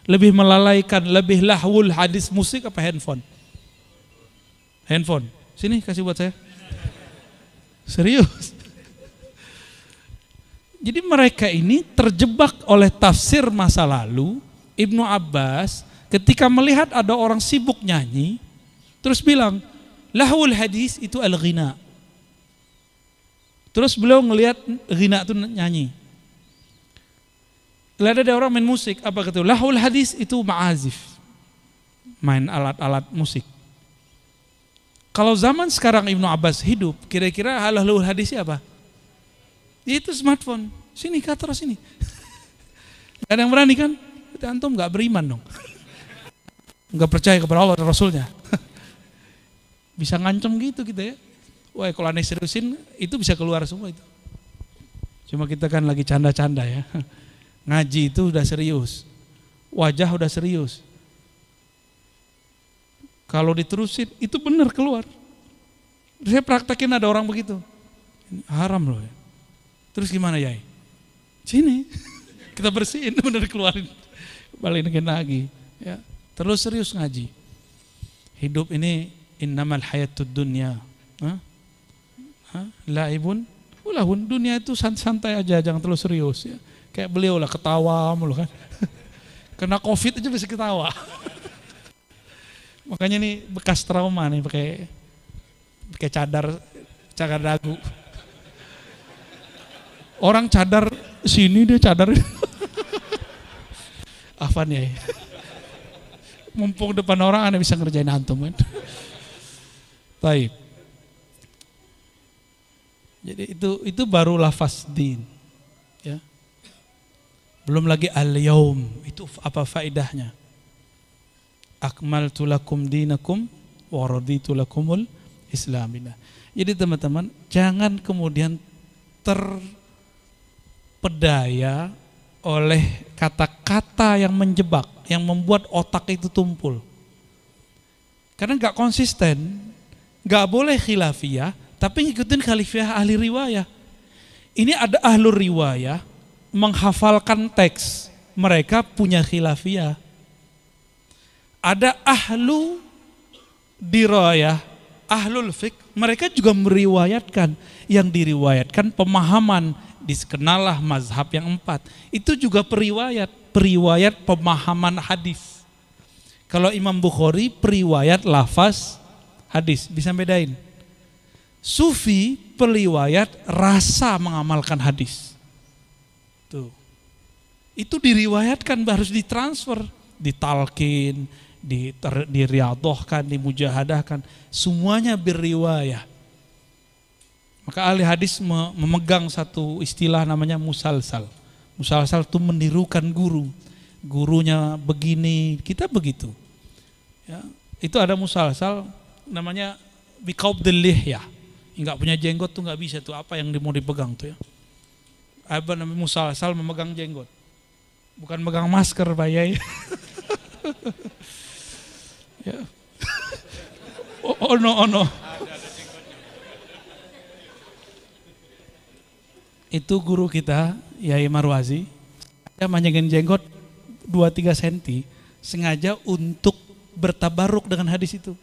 lebih melalaikan lebih lahwul hadis musik apa handphone? Handphone. Sini kasih buat saya. Serius? Jadi mereka ini terjebak oleh tafsir masa lalu. Ibnu Abbas ketika melihat ada orang sibuk nyanyi terus bilang lahul hadis itu al-ghina. Terus beliau ngelihat ghina itu nyanyi. Lalu ada orang main musik, apa kata lahul hadis itu ma'azif. Main alat-alat musik. Kalau zaman sekarang Ibnu Abbas hidup, kira-kira halal hadisnya apa? Itu smartphone. Sini kata sini. (laughs) Gak ada yang berani kan? Antum gak beriman dong. Gak percaya kepada Allah dan Rasulnya. (laughs) Bisa ngancem gitu kita ya. Wah kalau aneh seriusin itu bisa keluar semua itu. Cuma kita kan lagi canda-canda ya. (laughs) Ngaji itu udah serius. Wajah udah serius. Kalau diterusin itu benar keluar. Saya praktekin ada orang begitu. Haram loh ya. Terus gimana Yai? Sini, (laughs) kita bersihin, (laughs) benar keluarin. Balikin lagi. Ya. Terus serius ngaji. Hidup ini innamal hayatud dunya. Hah? Hah? Laibun, ulahun. Dunia itu santai aja, jangan terlalu serius. Ya. Kayak beliau lah ketawa mulu kan. (laughs) Kena covid aja bisa ketawa. (laughs) Makanya ini bekas trauma nih pakai pakai cadar cadar dagu. (laughs) Orang cadar sini dia cadar. Afan ya. Mumpung depan orang anda bisa ngerjain antum kan. Taib. Jadi itu itu baru lafaz din. Belum lagi al-yaum. Itu apa faedahnya? Akmaltu lakum dinakum wa raditu lakumul islamina. Jadi teman-teman, jangan kemudian ter pedaya oleh kata-kata yang menjebak, yang membuat otak itu tumpul. Karena nggak konsisten, nggak boleh khilafiyah, tapi ngikutin khalifiyah ahli riwayah. Ini ada ahlu riwayah menghafalkan teks, mereka punya khilafiyah. Ada ahlu dirayah, ahlul fik, mereka juga meriwayatkan. Yang diriwayatkan pemahaman dikenallah mazhab yang empat. Itu juga periwayat, periwayat pemahaman hadis. Kalau Imam Bukhari periwayat lafaz hadis, bisa bedain. Sufi periwayat rasa mengamalkan hadis. Tuh. Itu diriwayatkan harus ditransfer, ditalkin, diriadohkan, dimujahadahkan. Semuanya beriwayat. Maka ahli hadis memegang satu istilah namanya musalsal. Musalsal itu menirukan guru. Gurunya begini, kita begitu. Ya, itu ada musalsal namanya delih ya. Enggak punya jenggot tuh nggak bisa tuh apa yang mau dipegang tuh ya. Apa namanya musalsal memegang jenggot. Bukan megang masker Pak Yai. (laughs) ya. oh, oh no, oh no. itu guru kita Yai Marwazi dia manjangin jenggot 2-3 cm sengaja untuk bertabaruk dengan hadis itu.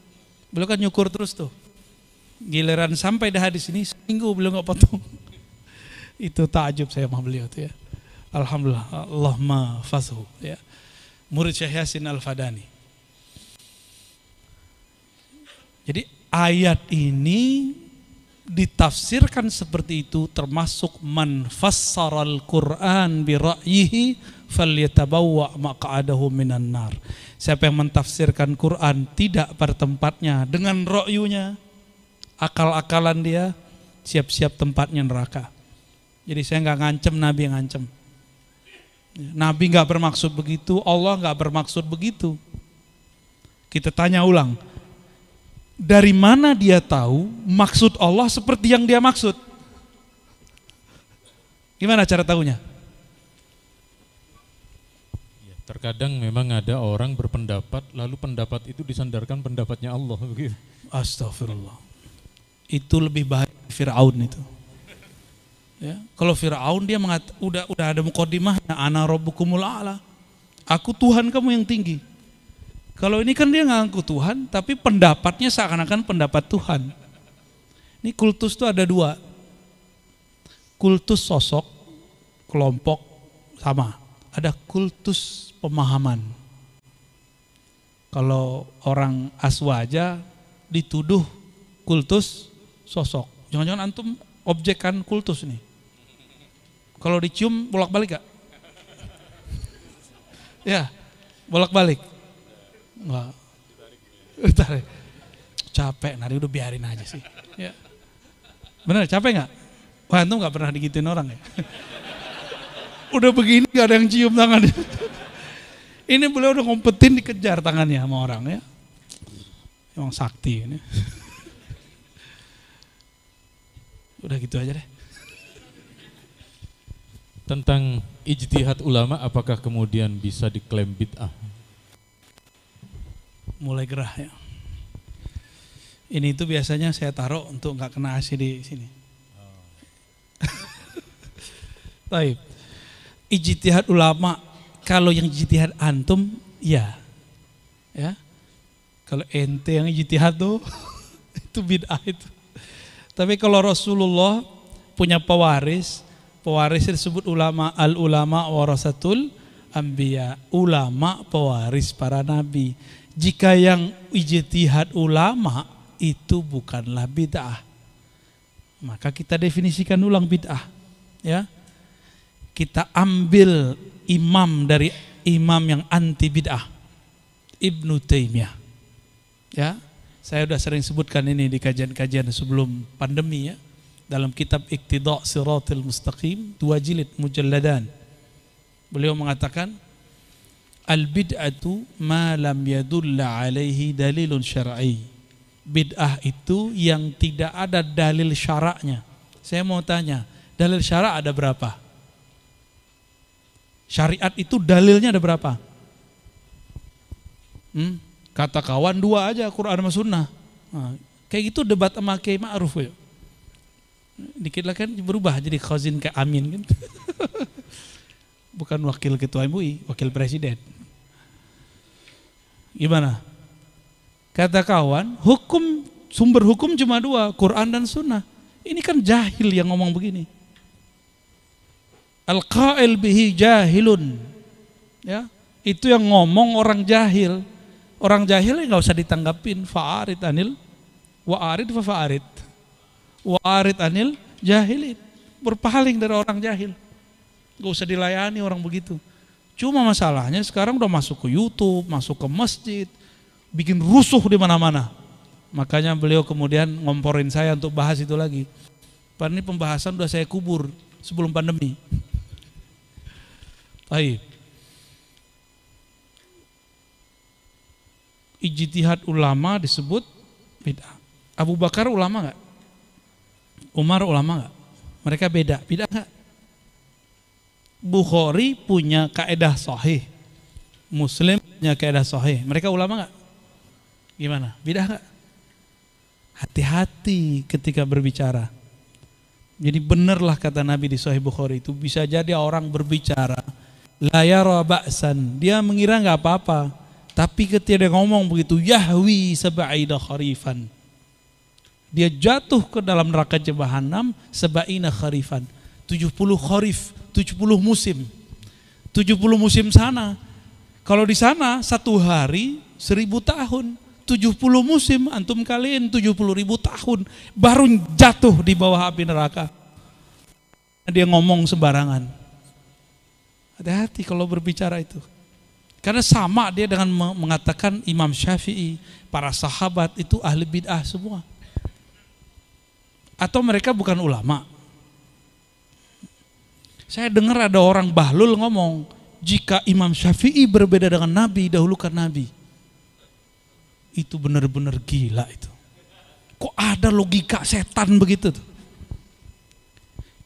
Beliau kan nyukur terus tuh. Giliran sampai di hadis ini seminggu beliau nggak potong. Itu takjub saya sama beliau tuh ya. Alhamdulillah Allahumma fasu ya. Murid Syekh Yasin Al-Fadani. Jadi ayat ini ditafsirkan seperti itu termasuk man fassaral Quran bi ra'yihi falyatabawwa maq'adahu minan nar. Siapa yang mentafsirkan Quran tidak pada tempatnya dengan ra'yunya, akal-akalan dia, siap-siap tempatnya neraka. Jadi saya nggak ngancem Nabi yang ngancem. Nabi nggak bermaksud begitu, Allah nggak bermaksud begitu. Kita tanya ulang, dari mana dia tahu maksud Allah seperti yang dia maksud? Gimana cara tahunya?
Ya, terkadang memang ada orang berpendapat lalu pendapat itu disandarkan pendapatnya Allah. (laughs)
Astagfirullah. Itu lebih bahaya Firaun itu. Ya, kalau Firaun dia mengat, udah udah ada mukadimahnya ana rabbukumul a'la. Aku Tuhan kamu yang tinggi. Kalau ini kan dia ngaku Tuhan, tapi pendapatnya seakan-akan pendapat Tuhan. Ini kultus itu ada dua. Kultus sosok, kelompok, sama. Ada kultus pemahaman. Kalau orang aswaja dituduh kultus sosok. Jangan-jangan antum objekkan kultus nih. Kalau dicium bolak-balik gak? ya, bolak-balik. Enggak. Tarik. Capek, nari udah biarin aja sih. Ya. Bener, capek nggak? Wah, antum nggak pernah digituin orang ya? (laughs) udah begini gak ada yang cium tangannya. (laughs) ini beliau udah ngumpetin dikejar tangannya sama orang ya. Emang sakti ini. (laughs) udah gitu aja deh.
Tentang ijtihad ulama apakah kemudian bisa diklaim bid'ah?
mulai gerah ya. Ini itu biasanya saya taruh untuk nggak kena AC di sini. (laughs) Taib. Ijtihad ulama kalau yang ijtihad antum ya. Ya. Kalau ente yang ijtihad tuh (laughs) itu bid'ah itu. Tapi kalau Rasulullah punya pewaris, pewaris disebut ulama al ulama warasatul anbiya, ulama pewaris para nabi jika yang ijtihad ulama itu bukanlah bid'ah. Maka kita definisikan ulang bid'ah. Ya. Kita ambil imam dari imam yang anti bid'ah. Ibnu Taimiyah. Ya. Saya sudah sering sebutkan ini di kajian-kajian sebelum pandemi ya. Dalam kitab Iqtida' Siratul Mustaqim, dua jilid mujalladan. Beliau mengatakan Al-bid'atu ma lam yadulla alaihi dalilun syar'i. Bid'ah itu yang tidak ada dalil syaraknya. Saya mau tanya, dalil syarak ada berapa? Syariat itu dalilnya ada berapa? Hmm? Kata kawan dua aja Quran sama sunnah. Nah, kayak gitu debat sama Kiai Ma'ruf ya. Dikit lah kan berubah jadi khazin ke Amin kan. (laughs) Bukan wakil ketua MUI, wakil presiden. Gimana? Kata kawan, hukum sumber hukum cuma dua, Quran dan Sunnah. Ini kan jahil yang ngomong begini. Al-qail bihi jahilun. Ya, itu yang ngomong orang jahil. Orang jahil nggak usah ditanggapin. Fa'arid anil wa'arid fa fa'arid. Wa'arid anil jahilin. Berpaling dari orang jahil. Gak usah dilayani orang begitu. Cuma masalahnya sekarang udah masuk ke YouTube, masuk ke masjid, bikin rusuh di mana-mana. Makanya beliau kemudian ngomporin saya untuk bahas itu lagi. Padahal ini pembahasan udah saya kubur sebelum pandemi. Baik. Ijtihad ulama disebut bid'ah. Abu Bakar ulama nggak? Umar ulama nggak? Mereka beda, beda nggak? Bukhari punya kaedah sahih. Muslim punya kaedah sahih. Mereka ulama nggak? Gimana? Beda nggak? Hati-hati ketika berbicara. Jadi benarlah kata Nabi di Sahih Bukhari itu bisa jadi orang berbicara la yara ba'san. Dia mengira nggak apa-apa. Tapi ketika dia ngomong begitu yahwi sab'ina kharifan. Dia jatuh ke dalam neraka jahanam sab'ina kharifan. 70 kharif, 70 musim. 70 musim sana. Kalau di sana satu hari seribu tahun. 70 musim antum kalian 70 ribu tahun baru jatuh di bawah api neraka. Dia ngomong sembarangan. Hati-hati kalau berbicara itu. Karena sama dia dengan mengatakan Imam Syafi'i, para sahabat itu ahli bid'ah semua. Atau mereka bukan ulama. Saya dengar ada orang bahlul ngomong, jika Imam Syafi'i berbeda dengan Nabi, dahulukan Nabi itu benar-benar gila itu. Kok ada logika setan begitu tuh?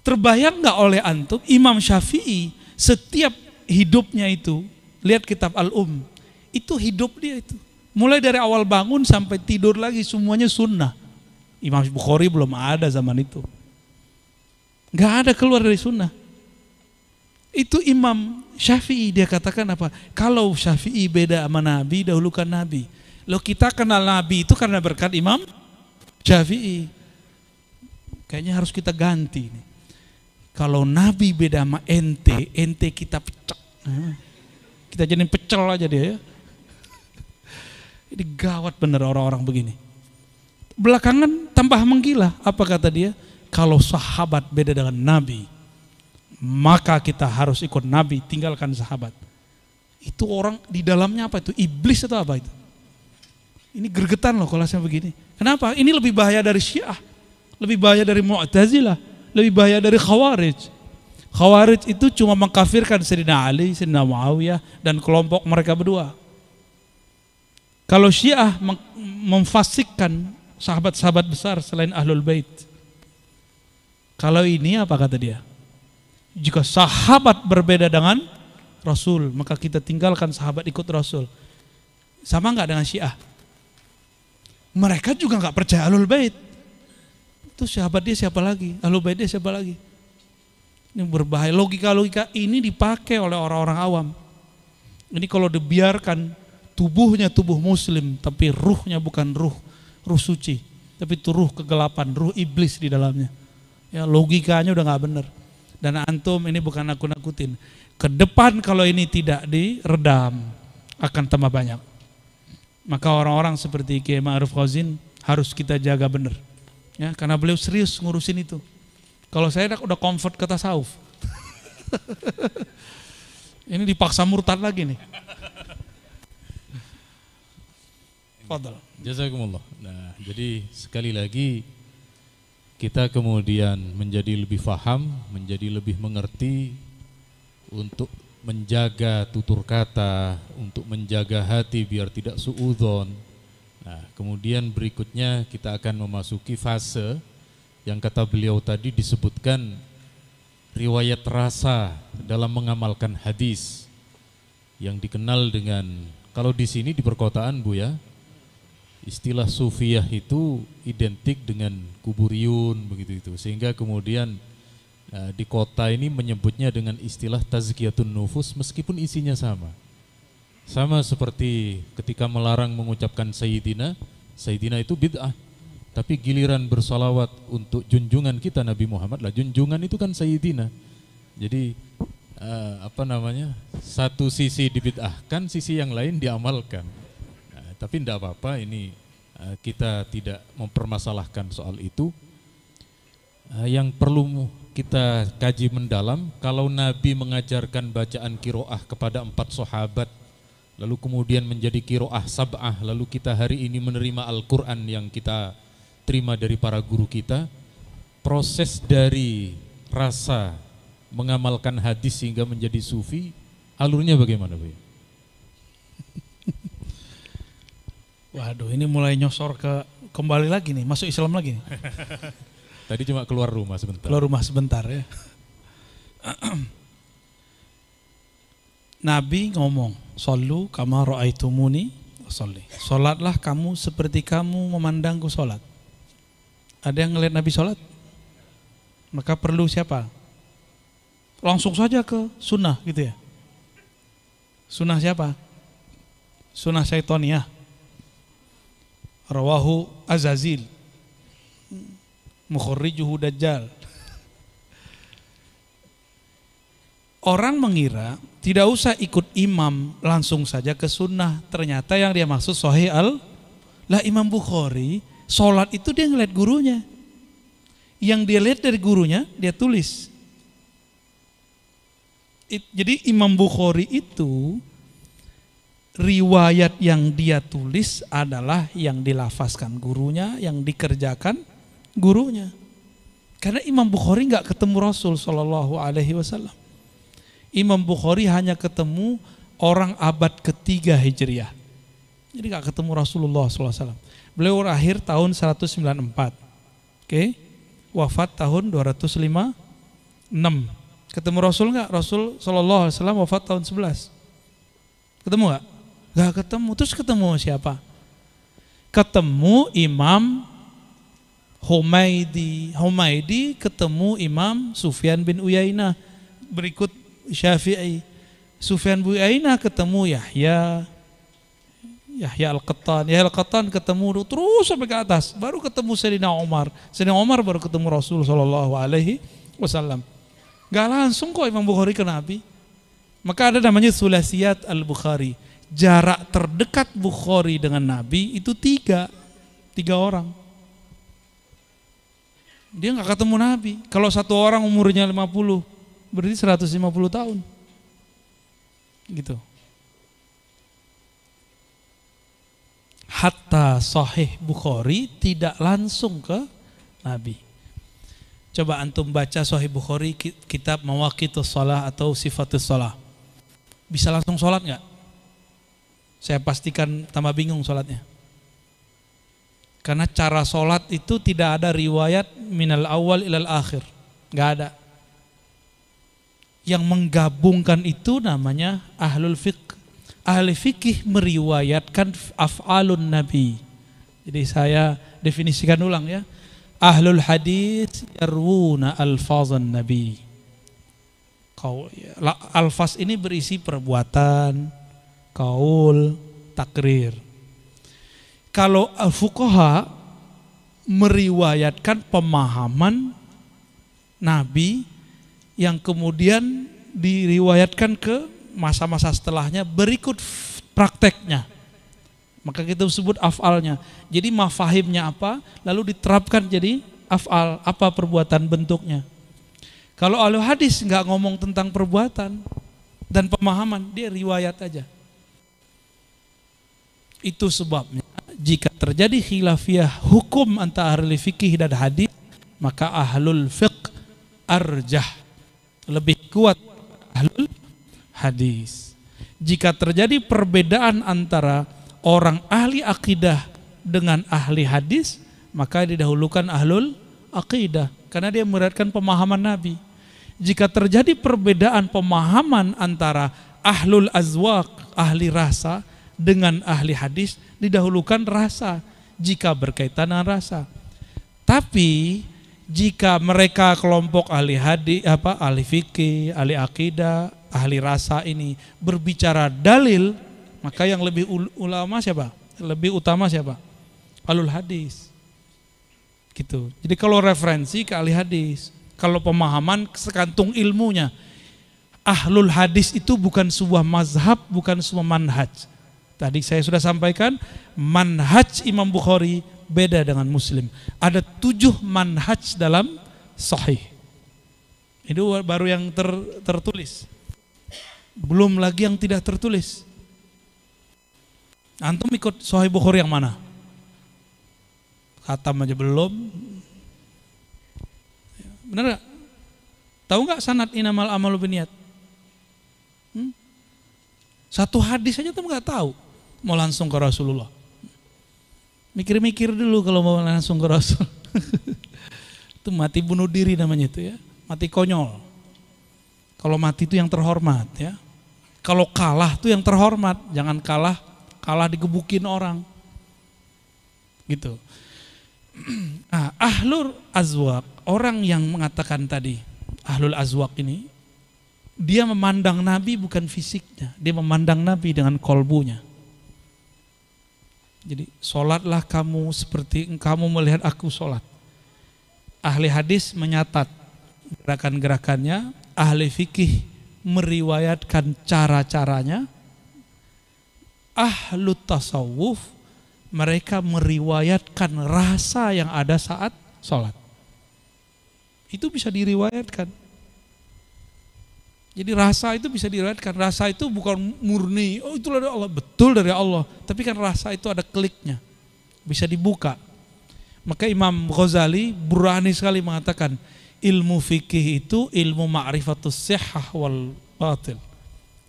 Terbayang nggak oleh antum Imam Syafi'i setiap hidupnya itu lihat kitab Al-Um itu hidup dia itu mulai dari awal bangun sampai tidur lagi semuanya sunnah Imam Bukhari belum ada zaman itu nggak ada keluar dari sunnah itu Imam Syafi'i dia katakan apa kalau Syafi'i beda sama Nabi dahulukan Nabi Lo kita kenal Nabi itu karena berkat Imam Syafi'i. Kayaknya harus kita ganti. Nih. Kalau Nabi beda sama ente, ente kita pecek. Kita jadi pecel aja dia ya. Ini gawat bener orang-orang begini. Belakangan tambah menggila. Apa kata dia? Kalau sahabat beda dengan Nabi, maka kita harus ikut Nabi, tinggalkan sahabat. Itu orang di dalamnya apa itu? Iblis atau apa itu? Ini gergetan loh kalau saya begini. Kenapa? Ini lebih bahaya dari Syiah. Lebih bahaya dari Mu'tazilah. Lebih bahaya dari Khawarij. Khawarij itu cuma mengkafirkan Sayyidina Ali, Sayyidina Muawiyah dan kelompok mereka berdua. Kalau Syiah memfasikkan sahabat-sahabat besar selain Ahlul Bait. Kalau ini apa kata dia? Jika sahabat berbeda dengan Rasul, maka kita tinggalkan sahabat ikut Rasul. Sama nggak dengan Syiah? mereka juga nggak percaya alul bait. Itu sahabat dia siapa lagi? Alul bait dia siapa lagi? Ini berbahaya. Logika-logika ini dipakai oleh orang-orang awam. Ini kalau dibiarkan tubuhnya tubuh muslim, tapi ruhnya bukan ruh, ruh suci. Tapi itu ruh kegelapan, ruh iblis di dalamnya. Ya logikanya udah nggak benar. Dan antum ini bukan aku nakutin. Ke depan kalau ini tidak diredam akan tambah banyak. Maka orang-orang seperti Kiai Ma'ruf Khazin harus kita jaga benar. Ya, karena beliau serius ngurusin itu. Kalau saya udah comfort ke tasawuf. (laughs) Ini dipaksa murtad lagi nih.
Fadal. Jazakumullah. Nah, jadi sekali lagi kita kemudian menjadi lebih faham, menjadi lebih mengerti untuk menjaga tutur kata, untuk menjaga hati biar tidak suudon. Nah, kemudian berikutnya kita akan memasuki fase yang kata beliau tadi disebutkan riwayat rasa dalam mengamalkan hadis yang dikenal dengan kalau di sini di perkotaan Bu ya istilah sufiyah itu identik dengan kuburiyun begitu itu sehingga kemudian Nah, di kota ini menyebutnya dengan istilah tazkiyatun nufus meskipun isinya sama. Sama seperti ketika melarang mengucapkan Sayyidina, Sayyidina itu bid'ah. Tapi giliran bersolawat untuk junjungan kita Nabi Muhammad lah, junjungan itu kan Sayyidina. Jadi uh, apa namanya? Satu sisi dibid'ahkan, sisi yang lain diamalkan. Tapi tidak apa-apa, ini uh, kita tidak mempermasalahkan soal itu. Uh, yang perlu kita kaji mendalam, kalau Nabi mengajarkan bacaan kiroah kepada empat sahabat, lalu kemudian menjadi kiroah sab'ah, lalu kita hari ini menerima Al-Quran yang kita terima dari para guru kita, proses dari rasa mengamalkan hadis sehingga menjadi sufi, alurnya bagaimana Bu?
Waduh, ini mulai nyosor ke kembali lagi nih, masuk Islam lagi nih. (laughs)
Tadi cuma keluar rumah sebentar.
Keluar rumah sebentar ya. (clears throat) Nabi ngomong, "Sallu kama ra'aitumuni sholli." Salatlah kamu seperti kamu memandangku salat. Ada yang ngelihat Nabi salat? Maka perlu siapa? Langsung saja ke sunnah gitu ya. Sunnah siapa? Sunnah syaitoniyah. Rawahu Azazil. Mukhrijuhu Dajjal. Orang mengira tidak usah ikut imam langsung saja ke sunnah. Ternyata yang dia maksud sahih al lah Imam Bukhari sholat itu dia ngeliat gurunya. Yang dia lihat dari gurunya dia tulis. Jadi Imam Bukhari itu riwayat yang dia tulis adalah yang dilafaskan gurunya, yang dikerjakan gurunya. Karena Imam Bukhari nggak ketemu Rasul Shallallahu Alaihi Wasallam. Imam Bukhari hanya ketemu orang abad ketiga Hijriah. Jadi nggak ketemu Rasulullah SAW. Beliau lahir tahun 194. Oke. Wafat tahun 205 6. Ketemu Rasul nggak? Rasul Shallallahu Alaihi Wasallam wafat tahun 11. Ketemu nggak? Nggak ketemu. Terus ketemu siapa? Ketemu Imam Humaidi. Humaidi ketemu Imam Sufyan bin Uyainah. Berikut Syafi'i. Sufyan bin Uyainah ketemu Yahya. Yahya Al-Qattan. Yahya Al-Qattan ketemu terus sampai ke atas. Baru ketemu Sayyidina Umar. Sayyidina Umar baru ketemu Rasul Shallallahu Alaihi Wasallam. Gak langsung kok Imam Bukhari ke Nabi. Maka ada namanya Sulasiyat Al-Bukhari. Jarak terdekat Bukhari dengan Nabi itu tiga. Tiga orang. Dia nggak ketemu Nabi. Kalau satu orang umurnya 50, berarti 150 tahun. Gitu. Hatta sahih Bukhari tidak langsung ke Nabi. Coba antum baca sahih Bukhari kitab Mawaqitus Salah atau Sifatus Salah. Bisa langsung sholat nggak? Saya pastikan tambah bingung sholatnya. Karena cara sholat itu tidak ada riwayat minal awal ilal akhir. Nggak ada. Yang menggabungkan itu namanya ahlul fiqh ahli fikih meriwayatkan af'alun nabi. Jadi saya definisikan ulang ya. Ahlul hadis yarwuna alfazan nabi. Kau ya, alfaz ini berisi perbuatan, kaul, takrir. Kalau al-fuqaha meriwayatkan pemahaman nabi yang kemudian diriwayatkan ke masa-masa setelahnya berikut prakteknya. Maka kita sebut afalnya. Jadi mafahimnya apa, lalu diterapkan jadi afal, apa perbuatan bentuknya. Kalau ahli hadis nggak ngomong tentang perbuatan dan pemahaman, dia riwayat aja. Itu sebabnya jika terjadi khilafiyah hukum antara ahli fikih dan hadis, maka ahlul fiqh arjah lebih kuat ahlul hadis. Jika terjadi perbedaan antara orang ahli akidah dengan ahli hadis, maka didahulukan ahlul akidah karena dia meratkan pemahaman Nabi. Jika terjadi perbedaan pemahaman antara ahlul azwaq, ahli rasa dengan ahli hadis, didahulukan rasa jika berkaitan dengan rasa. Tapi jika mereka kelompok ahli hadis apa ahli fikih, ahli akidah, ahli rasa ini berbicara dalil, maka yang lebih ulama siapa? Lebih utama siapa? Alul hadis. Gitu. Jadi kalau referensi ke ahli hadis, kalau pemahaman sekantung ilmunya. Ahlul hadis itu bukan sebuah mazhab, bukan sebuah manhaj. Tadi saya sudah sampaikan, manhaj Imam Bukhari beda dengan Muslim. Ada tujuh manhaj dalam sahih. Itu baru yang ter, tertulis. Belum lagi yang tidak tertulis. Antum ikut Sahih Bukhari yang mana? Khatam aja belum. Benar gak? Tahu nggak sanat inamal amalu biniat? Hmm? Satu hadis aja tuh nggak tahu. Mau langsung ke Rasulullah. Mikir-mikir dulu kalau mau langsung ke Rasul. (laughs) itu mati bunuh diri namanya itu ya. Mati konyol. Kalau mati itu yang terhormat ya. Kalau kalah tuh yang terhormat, jangan kalah kalah digebukin orang. Gitu. (clears throat) ah, ahlul azwaq, orang yang mengatakan tadi, ahlul azwaq ini, dia memandang Nabi bukan fisiknya, dia memandang Nabi dengan kolbunya. Jadi sholatlah kamu seperti kamu melihat aku sholat. Ahli hadis menyatat gerakan-gerakannya, ahli fikih meriwayatkan cara-caranya, ahlu tasawuf mereka meriwayatkan rasa yang ada saat sholat. Itu bisa diriwayatkan. Jadi rasa itu bisa diriwayatkan. Rasa itu bukan murni, oh itu dari Allah. Betul dari Allah. Tapi kan rasa itu ada kliknya. Bisa dibuka. Maka Imam Ghazali berani sekali mengatakan, ilmu fikih itu ilmu ma'rifatus sihah wal batil.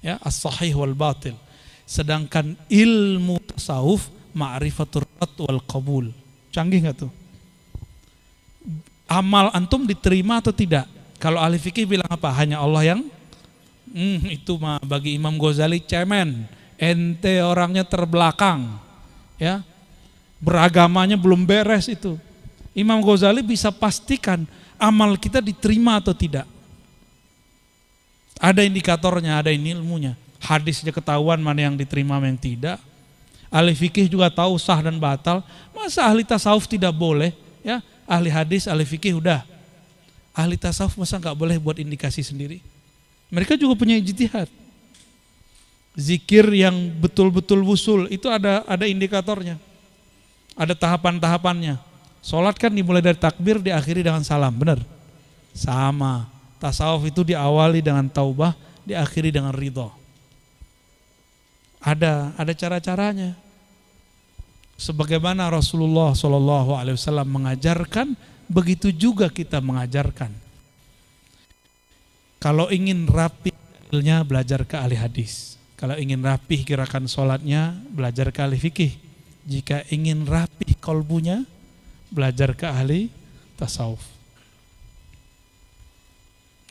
Ya, as-sahih wal batil. Sedangkan ilmu tasawuf ma'rifatur rad wal qabul. Canggih nggak tuh? Amal antum diterima atau tidak? Kalau ahli fikih bilang apa? Hanya Allah yang hmm, itu mah bagi Imam Ghazali cemen. Ente orangnya terbelakang. Ya. Beragamanya belum beres itu. Imam Ghazali bisa pastikan amal kita diterima atau tidak. Ada indikatornya, ada ilmunya. Hadisnya ketahuan mana yang diterima, mana yang tidak ahli fikih juga tahu sah dan batal. Masa ahli tasawuf tidak boleh? Ya, ahli hadis, ahli fikih udah. Ahli tasawuf masa nggak boleh buat indikasi sendiri? Mereka juga punya ijtihad. Zikir yang betul-betul wusul itu ada ada indikatornya. Ada tahapan-tahapannya. Sholat kan dimulai dari takbir, diakhiri dengan salam, benar? Sama. Tasawuf itu diawali dengan taubah, diakhiri dengan ridho. Ada, ada cara-caranya. Sebagaimana Rasulullah Shallallahu Alaihi Wasallam mengajarkan, begitu juga kita mengajarkan. Kalau ingin rapi ilnya belajar ke ahli hadis. Kalau ingin rapi gerakan sholatnya, belajar ke ahli fikih. Jika ingin rapi kolbunya, belajar ke ahli tasawuf.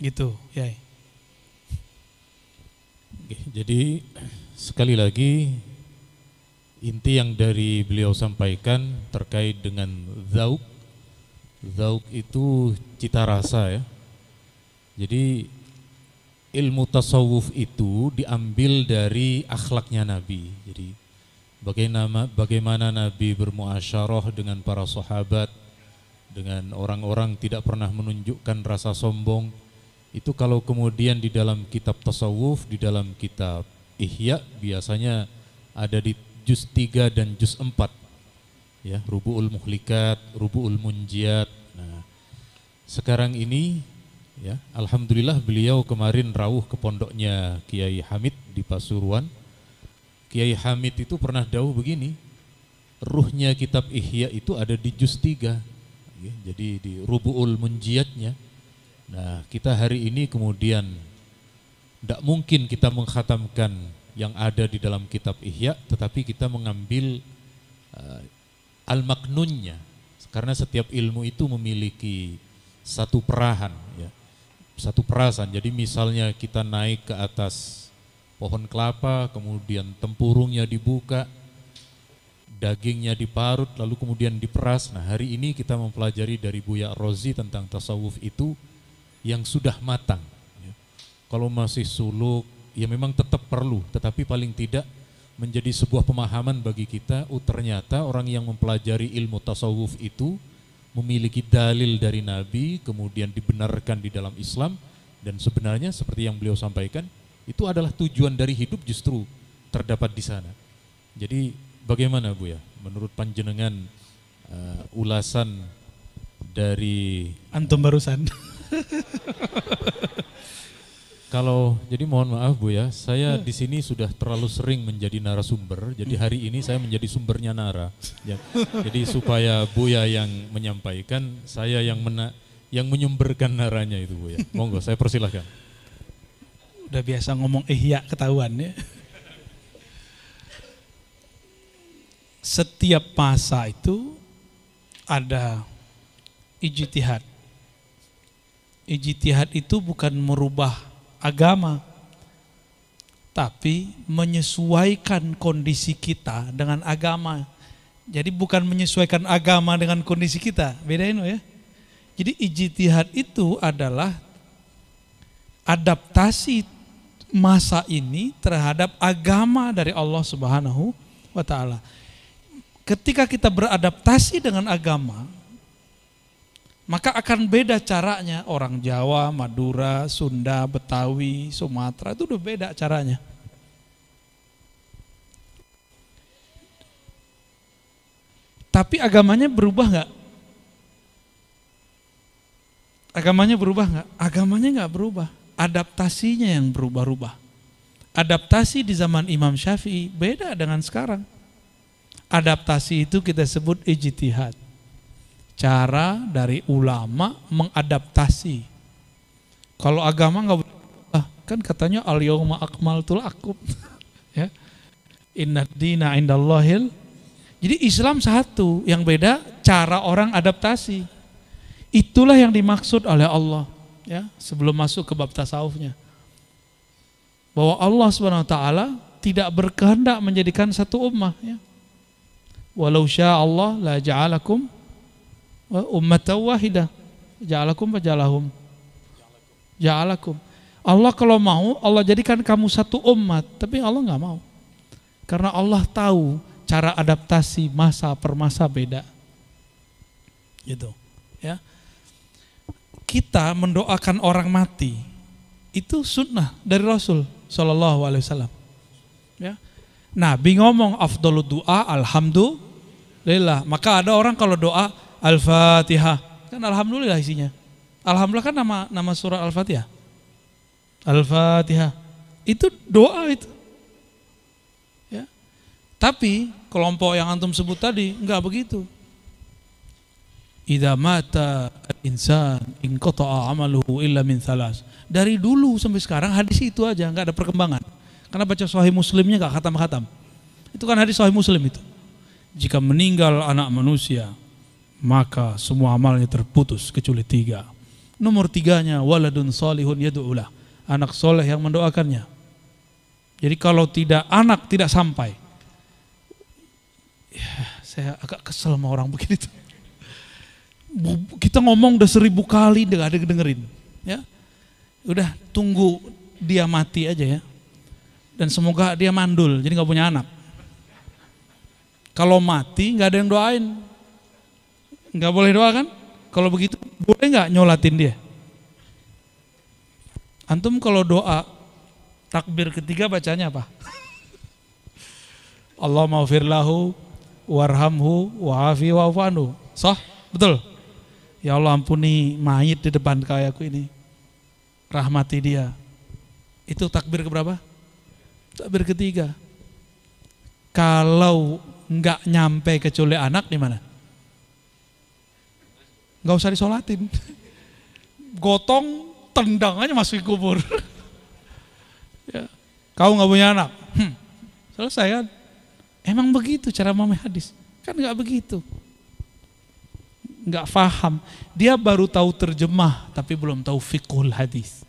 Gitu, ya.
Jadi Sekali lagi inti yang dari beliau sampaikan terkait dengan zauk. Zauk itu cita rasa ya. Jadi ilmu tasawuf itu diambil dari akhlaknya Nabi. Jadi bagaimana bagaimana Nabi bermuasyarah dengan para sahabat, dengan orang-orang tidak pernah menunjukkan rasa sombong. Itu kalau kemudian di dalam kitab tasawuf, di dalam kitab Ihya biasanya ada di juz 3 dan juz 4 ya Rubu'ul Muhlikat, Rubu'ul Munjiat. Nah, sekarang ini ya alhamdulillah beliau kemarin rawuh ke pondoknya Kiai Hamid di Pasuruan. Kiai Hamid itu pernah dawuh begini, ruhnya kitab Ihya itu ada di juz 3. Ya, jadi di Rubu'ul Munjiatnya. Nah, kita hari ini kemudian tidak mungkin kita mengkhatamkan yang ada di dalam kitab Ihya, tetapi kita mengambil uh, al-maknunnya. Karena setiap ilmu itu memiliki satu perahan, ya, satu perasan. Jadi misalnya kita naik ke atas pohon kelapa, kemudian tempurungnya dibuka, dagingnya diparut, lalu kemudian diperas. Nah hari ini kita mempelajari dari Buya Rozi tentang tasawuf itu yang sudah matang kalau masih suluk, ya memang tetap perlu, tetapi paling tidak menjadi sebuah pemahaman bagi kita, oh ternyata orang yang mempelajari ilmu tasawuf itu memiliki dalil dari Nabi, kemudian dibenarkan di dalam Islam, dan sebenarnya seperti yang beliau sampaikan, itu adalah tujuan dari hidup justru terdapat di sana. Jadi bagaimana Bu ya, menurut panjenengan uh, ulasan dari
antum barusan (laughs)
Kalau jadi mohon maaf Bu ya, saya hmm. di sini sudah terlalu sering menjadi narasumber. Jadi hmm. hari ini saya menjadi sumbernya Nara. Ya. Jadi supaya Buya yang menyampaikan, saya yang mena yang menyumberkan naranya itu Bu ya. Monggo saya persilahkan.
Udah biasa ngomong ihya ketahuan ya. Setiap masa itu ada ijtihad. Ijtihad itu bukan merubah agama, tapi menyesuaikan kondisi kita dengan agama. Jadi bukan menyesuaikan agama dengan kondisi kita, bedain ya. Jadi ijtihad itu adalah adaptasi masa ini terhadap agama dari Allah Subhanahu wa taala. Ketika kita beradaptasi dengan agama, maka akan beda caranya orang Jawa, Madura, Sunda, Betawi, Sumatera itu udah beda caranya. Tapi agamanya berubah nggak? Agamanya berubah nggak? Agamanya nggak berubah. Adaptasinya yang berubah-ubah. Adaptasi di zaman Imam Syafi'i beda dengan sekarang. Adaptasi itu kita sebut ijtihad cara dari ulama mengadaptasi. Kalau agama nggak ah, kan katanya al yauma akmaltul akum. (laughs) ya. Inna dina indallahil. Jadi Islam satu, yang beda cara orang adaptasi. Itulah yang dimaksud oleh Allah ya, sebelum masuk ke bab tasawufnya. Bahwa Allah Subhanahu wa taala tidak berkehendak menjadikan satu ummah ya. Walau sya Allah la ja'alakum ummatan wahidah. Ja'alakum wa ja'alahum. Ja'alakum. Allah kalau mau Allah jadikan kamu satu umat tapi Allah nggak mau. Karena Allah tahu cara adaptasi masa per masa beda. Gitu ya. Kita mendoakan orang mati itu sunnah dari Rasul Shallallahu Alaihi Wasallam. Ya. Nabi ngomong afdolud doa alhamdulillah. Maka ada orang kalau doa Al-Fatihah. Kan alhamdulillah isinya. Alhamdulillah kan nama nama surah Al-Fatihah. Al-Fatihah. Itu doa itu. Ya. Tapi kelompok yang antum sebut tadi enggak begitu. Idza mata insan in qata'a amaluhu illa min thalas. Dari dulu sampai sekarang hadis itu aja enggak ada perkembangan. Karena baca sahih muslimnya enggak khatam-khatam. Itu kan hadis sahih muslim itu. Jika meninggal anak manusia maka semua amalnya terputus kecuali tiga. Nomor tiganya waladun solihun yadu'ulah. Anak soleh yang mendoakannya. Jadi kalau tidak anak tidak sampai. Ya, saya agak kesel sama orang begitu. Kita ngomong udah seribu kali nggak ada dengerin. Ya, udah tunggu dia mati aja ya. Dan semoga dia mandul, jadi nggak punya anak. Kalau mati nggak ada yang doain, Nggak boleh doa kan? Kalau begitu boleh nggak nyolatin dia? Antum kalau doa takbir ketiga bacanya apa? (laughs) Allah maufir lahu warhamhu wa'afi wa'afu Soh? Betul? Ya Allah ampuni mayit di depan kayaku ini. Rahmati dia. Itu takbir keberapa? Takbir ketiga. Kalau nggak nyampe kecuali anak di mana? Nggak usah disolatin. Gotong, tendang aja masuk kubur. (laughs) ya. Kau nggak punya anak, hmm. selesai kan? Emang begitu cara memahami hadis? Kan nggak begitu. Nggak faham. Dia baru tahu terjemah, tapi belum tahu fikul hadis.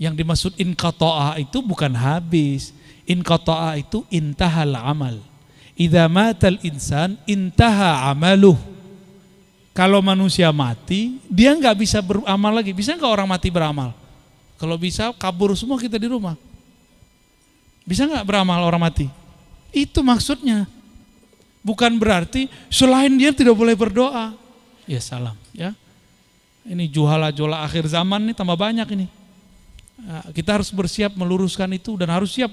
Yang dimaksud inkatoa itu bukan habis. Inkatoa itu intahal amal. Idza matal insan intaha amaluh kalau manusia mati, dia nggak bisa beramal lagi. Bisa nggak orang mati beramal? Kalau bisa, kabur semua kita di rumah. Bisa nggak beramal orang mati? Itu maksudnya. Bukan berarti selain dia tidak boleh berdoa. Ya salam, ya. Ini juhala-juhala akhir zaman nih tambah banyak ini. Nah, kita harus bersiap meluruskan itu dan harus siap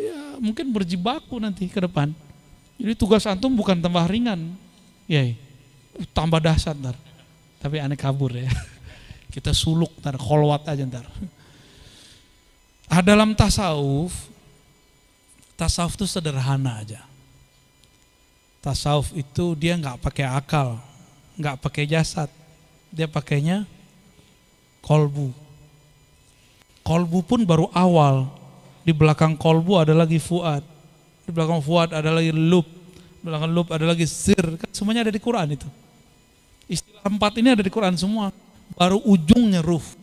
ya, mungkin berjibaku nanti ke depan. Jadi tugas antum bukan tambah ringan. Ya, uh, tambah dahsyat ntar. Tapi aneh kabur ya. (laughs) Kita suluk ntar, kolwat aja ntar. Ah, dalam tasawuf, tasawuf itu sederhana aja. Tasawuf itu dia nggak pakai akal, nggak pakai jasad, dia pakainya kolbu. Kolbu pun baru awal, di belakang kolbu ada lagi fuad, di belakang fuad ada lagi lub, belakang lub ada lagi sir, kan semuanya ada di Quran itu. Istilah empat ini ada di Quran semua. Baru ujungnya ruf.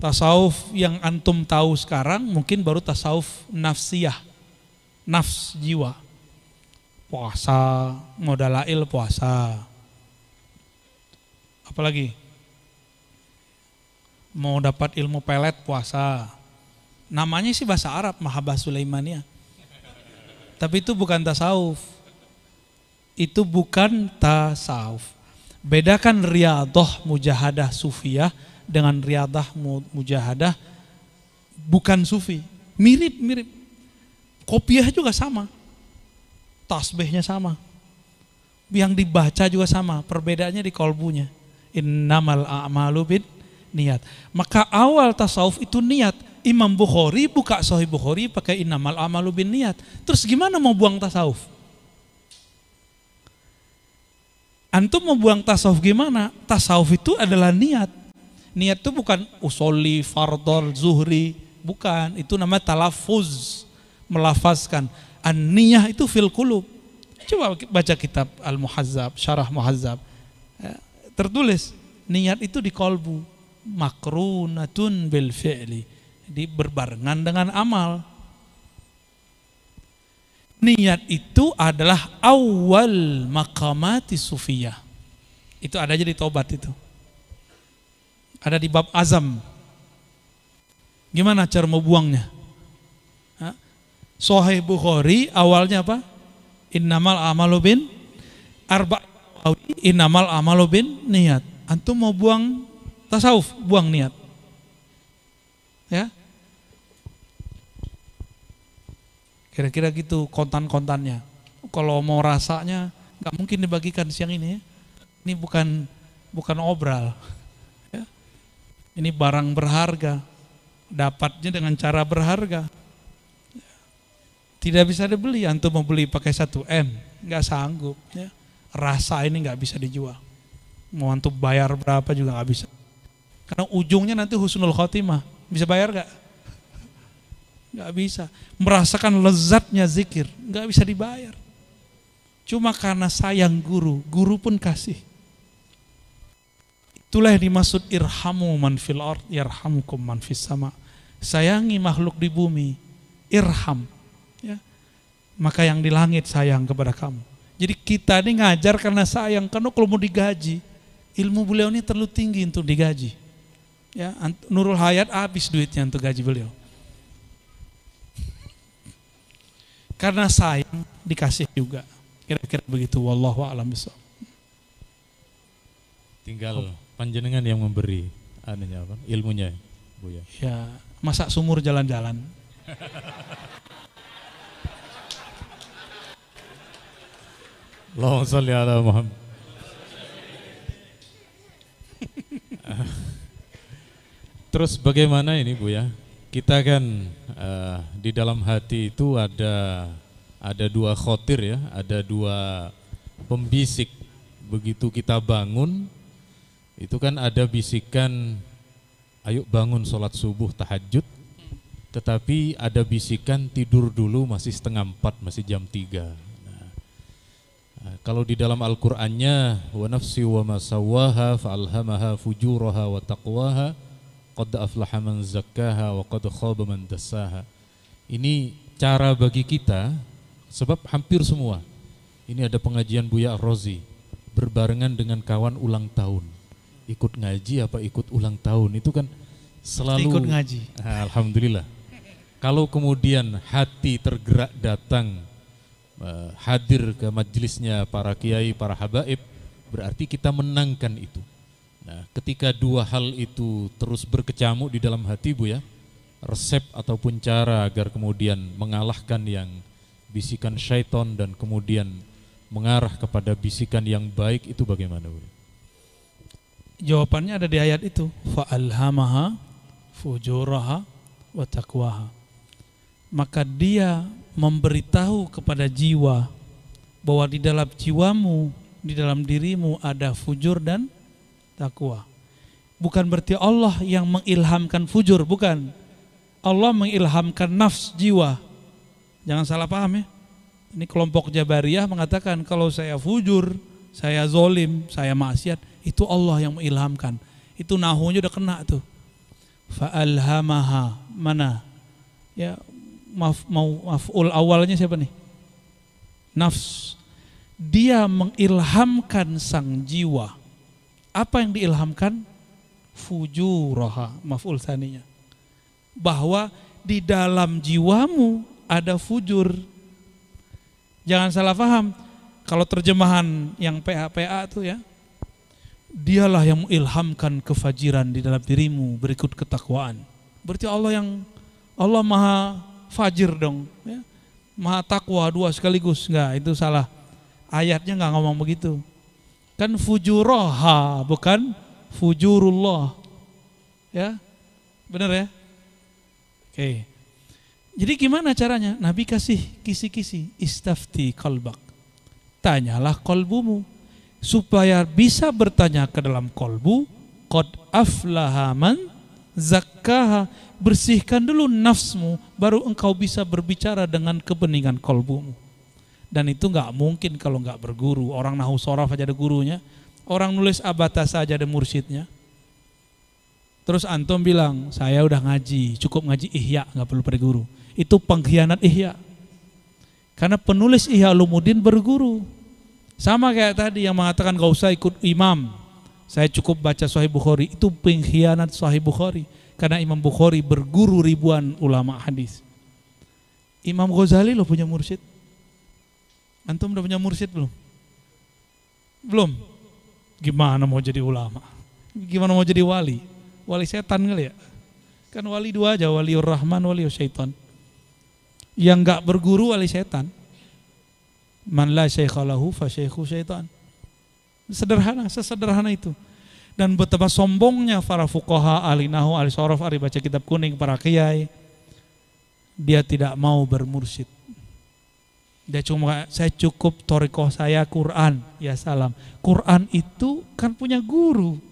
Tasawuf yang antum tahu sekarang mungkin baru tasawuf nafsiyah. Nafs jiwa. puasa, modal lail puasa. Apalagi? Mau dapat ilmu pelet puasa. Namanya sih bahasa Arab, Mahabah Sulaimaniyah. Tapi itu bukan tasawuf. Itu bukan tasawuf. Bedakan riadah mujahadah sufiyah dengan riadah mujahadah bukan sufi. Mirip-mirip. Kopiah juga sama. Tasbihnya sama. Yang dibaca juga sama. Perbedaannya di kolbunya. Innamal a'malu bin niat. Maka awal tasawuf itu niat. Imam Bukhari buka Sahih Bukhari pakai innamal a'malu bin niat. Terus gimana mau buang tasawuf? Antum mau buang tasawuf gimana? Tasawuf itu adalah niat. Niat itu bukan usoli, fardol, zuhri, bukan. Itu namanya talafuz, melafazkan. An-niyah itu fil kulub. Coba baca kitab Al-Muhazzab, Syarah Muhazzab. Ya, tertulis niat itu di kolbu makrunatun bil fi'li berbarengan dengan amal niat itu adalah awal makamati sufiyah itu ada aja di tobat itu ada di bab azam gimana cara mau buangnya Sohih Bukhari awalnya apa? Innamal amalu bin arba innamal amalu bin niat. Antum mau buang tasawuf, buang niat. Ya. Kira-kira gitu kontan-kontannya. Kalau mau rasanya nggak mungkin dibagikan siang ini ya. Ini bukan bukan obral. (laughs) Ya. Ini barang berharga. Dapatnya dengan cara berharga. Tidak bisa dibeli, antum mau beli pakai 1 M, nggak sanggup. Ya. Rasa ini nggak bisa dijual. Mau antum bayar berapa juga nggak bisa. Karena ujungnya nanti husnul khotimah. Bisa bayar nggak? Nggak bisa. Merasakan lezatnya zikir, nggak bisa dibayar. Cuma karena sayang guru, guru pun kasih. Itulah yang dimaksud irhamu man fil ard, yarhamukum man fis sama. Sayangi makhluk di bumi, irham, ya, maka yang di langit sayang kepada kamu. Jadi kita ini ngajar karena sayang, karena kalau mau digaji, ilmu beliau ini terlalu tinggi untuk digaji. Ya, Nurul Hayat habis duitnya untuk gaji beliau. Karena sayang dikasih juga. Kira-kira begitu wallahu a'lam
Tinggal panjenengan yang memberi anunya apa? Ilmunya, Bu ya.
Ya, masa sumur jalan-jalan.
Allahumma salli ala Muhammad. (laughs) Terus bagaimana ini Bu ya? Kita kan uh, di dalam hati itu ada ada dua khotir ya, ada dua pembisik. Begitu kita bangun, itu kan ada bisikan, ayo bangun sholat subuh tahajud. Tetapi ada bisikan tidur dulu masih setengah empat, masih jam tiga. Nah, kalau di dalam Al-Qur'annya wa nafsi wa ma sawaha fa'alhamaha fujuraha wa taqwaha qad aflaha man zakkaha wa qad khaba man dassaha. Ini cara bagi kita sebab hampir semua. Ini ada pengajian Buya Rozi berbarengan dengan kawan ulang tahun. Ikut ngaji apa ikut ulang tahun itu kan selalu
ikut ngaji.
Alhamdulillah. Kalau kemudian hati tergerak datang Eh, hadir ke majelisnya para kiai, para habaib, berarti kita menangkan itu. Nah, ketika dua hal itu terus berkecamuk di dalam hati Bu ya, resep ataupun cara agar kemudian mengalahkan yang bisikan syaitan dan kemudian mengarah kepada bisikan yang baik itu bagaimana Bu?
Jawabannya ada di ayat itu. Fa'alhamaha fujuraha wa. Maka dia memberitahu kepada jiwa bahwa di dalam jiwamu, di dalam dirimu ada fujur dan takwa. Bukan berarti Allah yang mengilhamkan fujur, bukan. Allah mengilhamkan nafs jiwa. Jangan salah paham ya. Ini kelompok Jabariyah mengatakan kalau saya fujur, saya zolim, saya maksiat, itu Allah yang mengilhamkan. Itu nahunya udah kena tuh. Fa'alhamaha mana? Ya maf, mau maf'ul awalnya siapa nih? Nafs. dia mengilhamkan sang jiwa. Apa yang diilhamkan? Fujuraha, maf'ul saninya. Bahwa di dalam jiwamu ada fujur. Jangan salah paham. Kalau terjemahan yang PA-PA itu ya, dialah yang mengilhamkan kefajiran di dalam dirimu berikut ketakwaan. Berarti Allah yang Allah maha fajir dong. Ya. Maha takwa dua sekaligus. Enggak, itu salah Ayatnya nggak ngomong begitu. Kan fujuroha bukan fujurullah. Ya, benar ya? Oke. Jadi gimana caranya? Nabi kasih kisi-kisi istafti kalbak. Tanyalah kolbumu supaya bisa bertanya ke dalam kolbu. Qad aflaha man zakkaha bersihkan dulu nafsmu baru engkau bisa berbicara dengan kebeningan kolbumu dan itu nggak mungkin kalau nggak berguru. Orang nahu sorof aja ada gurunya, orang nulis abata saja ada mursyidnya. Terus antum bilang, saya udah ngaji, cukup ngaji ihya, nggak perlu pada guru. Itu pengkhianat ihya. Karena penulis ihya lumudin berguru. Sama kayak tadi yang mengatakan gak usah ikut imam. Saya cukup baca Sahih Bukhari. Itu pengkhianat Sahih Bukhari. Karena Imam Bukhari berguru ribuan ulama hadis. Imam Ghazali lo punya mursyid. Antum udah punya mursyid belum? Belum. Gimana mau jadi ulama? Gimana mau jadi wali? Wali setan kali ya? Kan wali dua aja, wali rahman, wali syaitan. Yang enggak berguru wali setan. Man la syaikhalahu fa syaikhu syaitan. Sederhana, sesederhana itu. Dan betapa sombongnya para fuqaha, ahli nahu, ahli sorof, ahli baca kitab kuning, para kiai. Dia tidak mau bermursyid dia cuma saya cukup toriko saya Quran. Ya salam. Quran itu kan punya guru.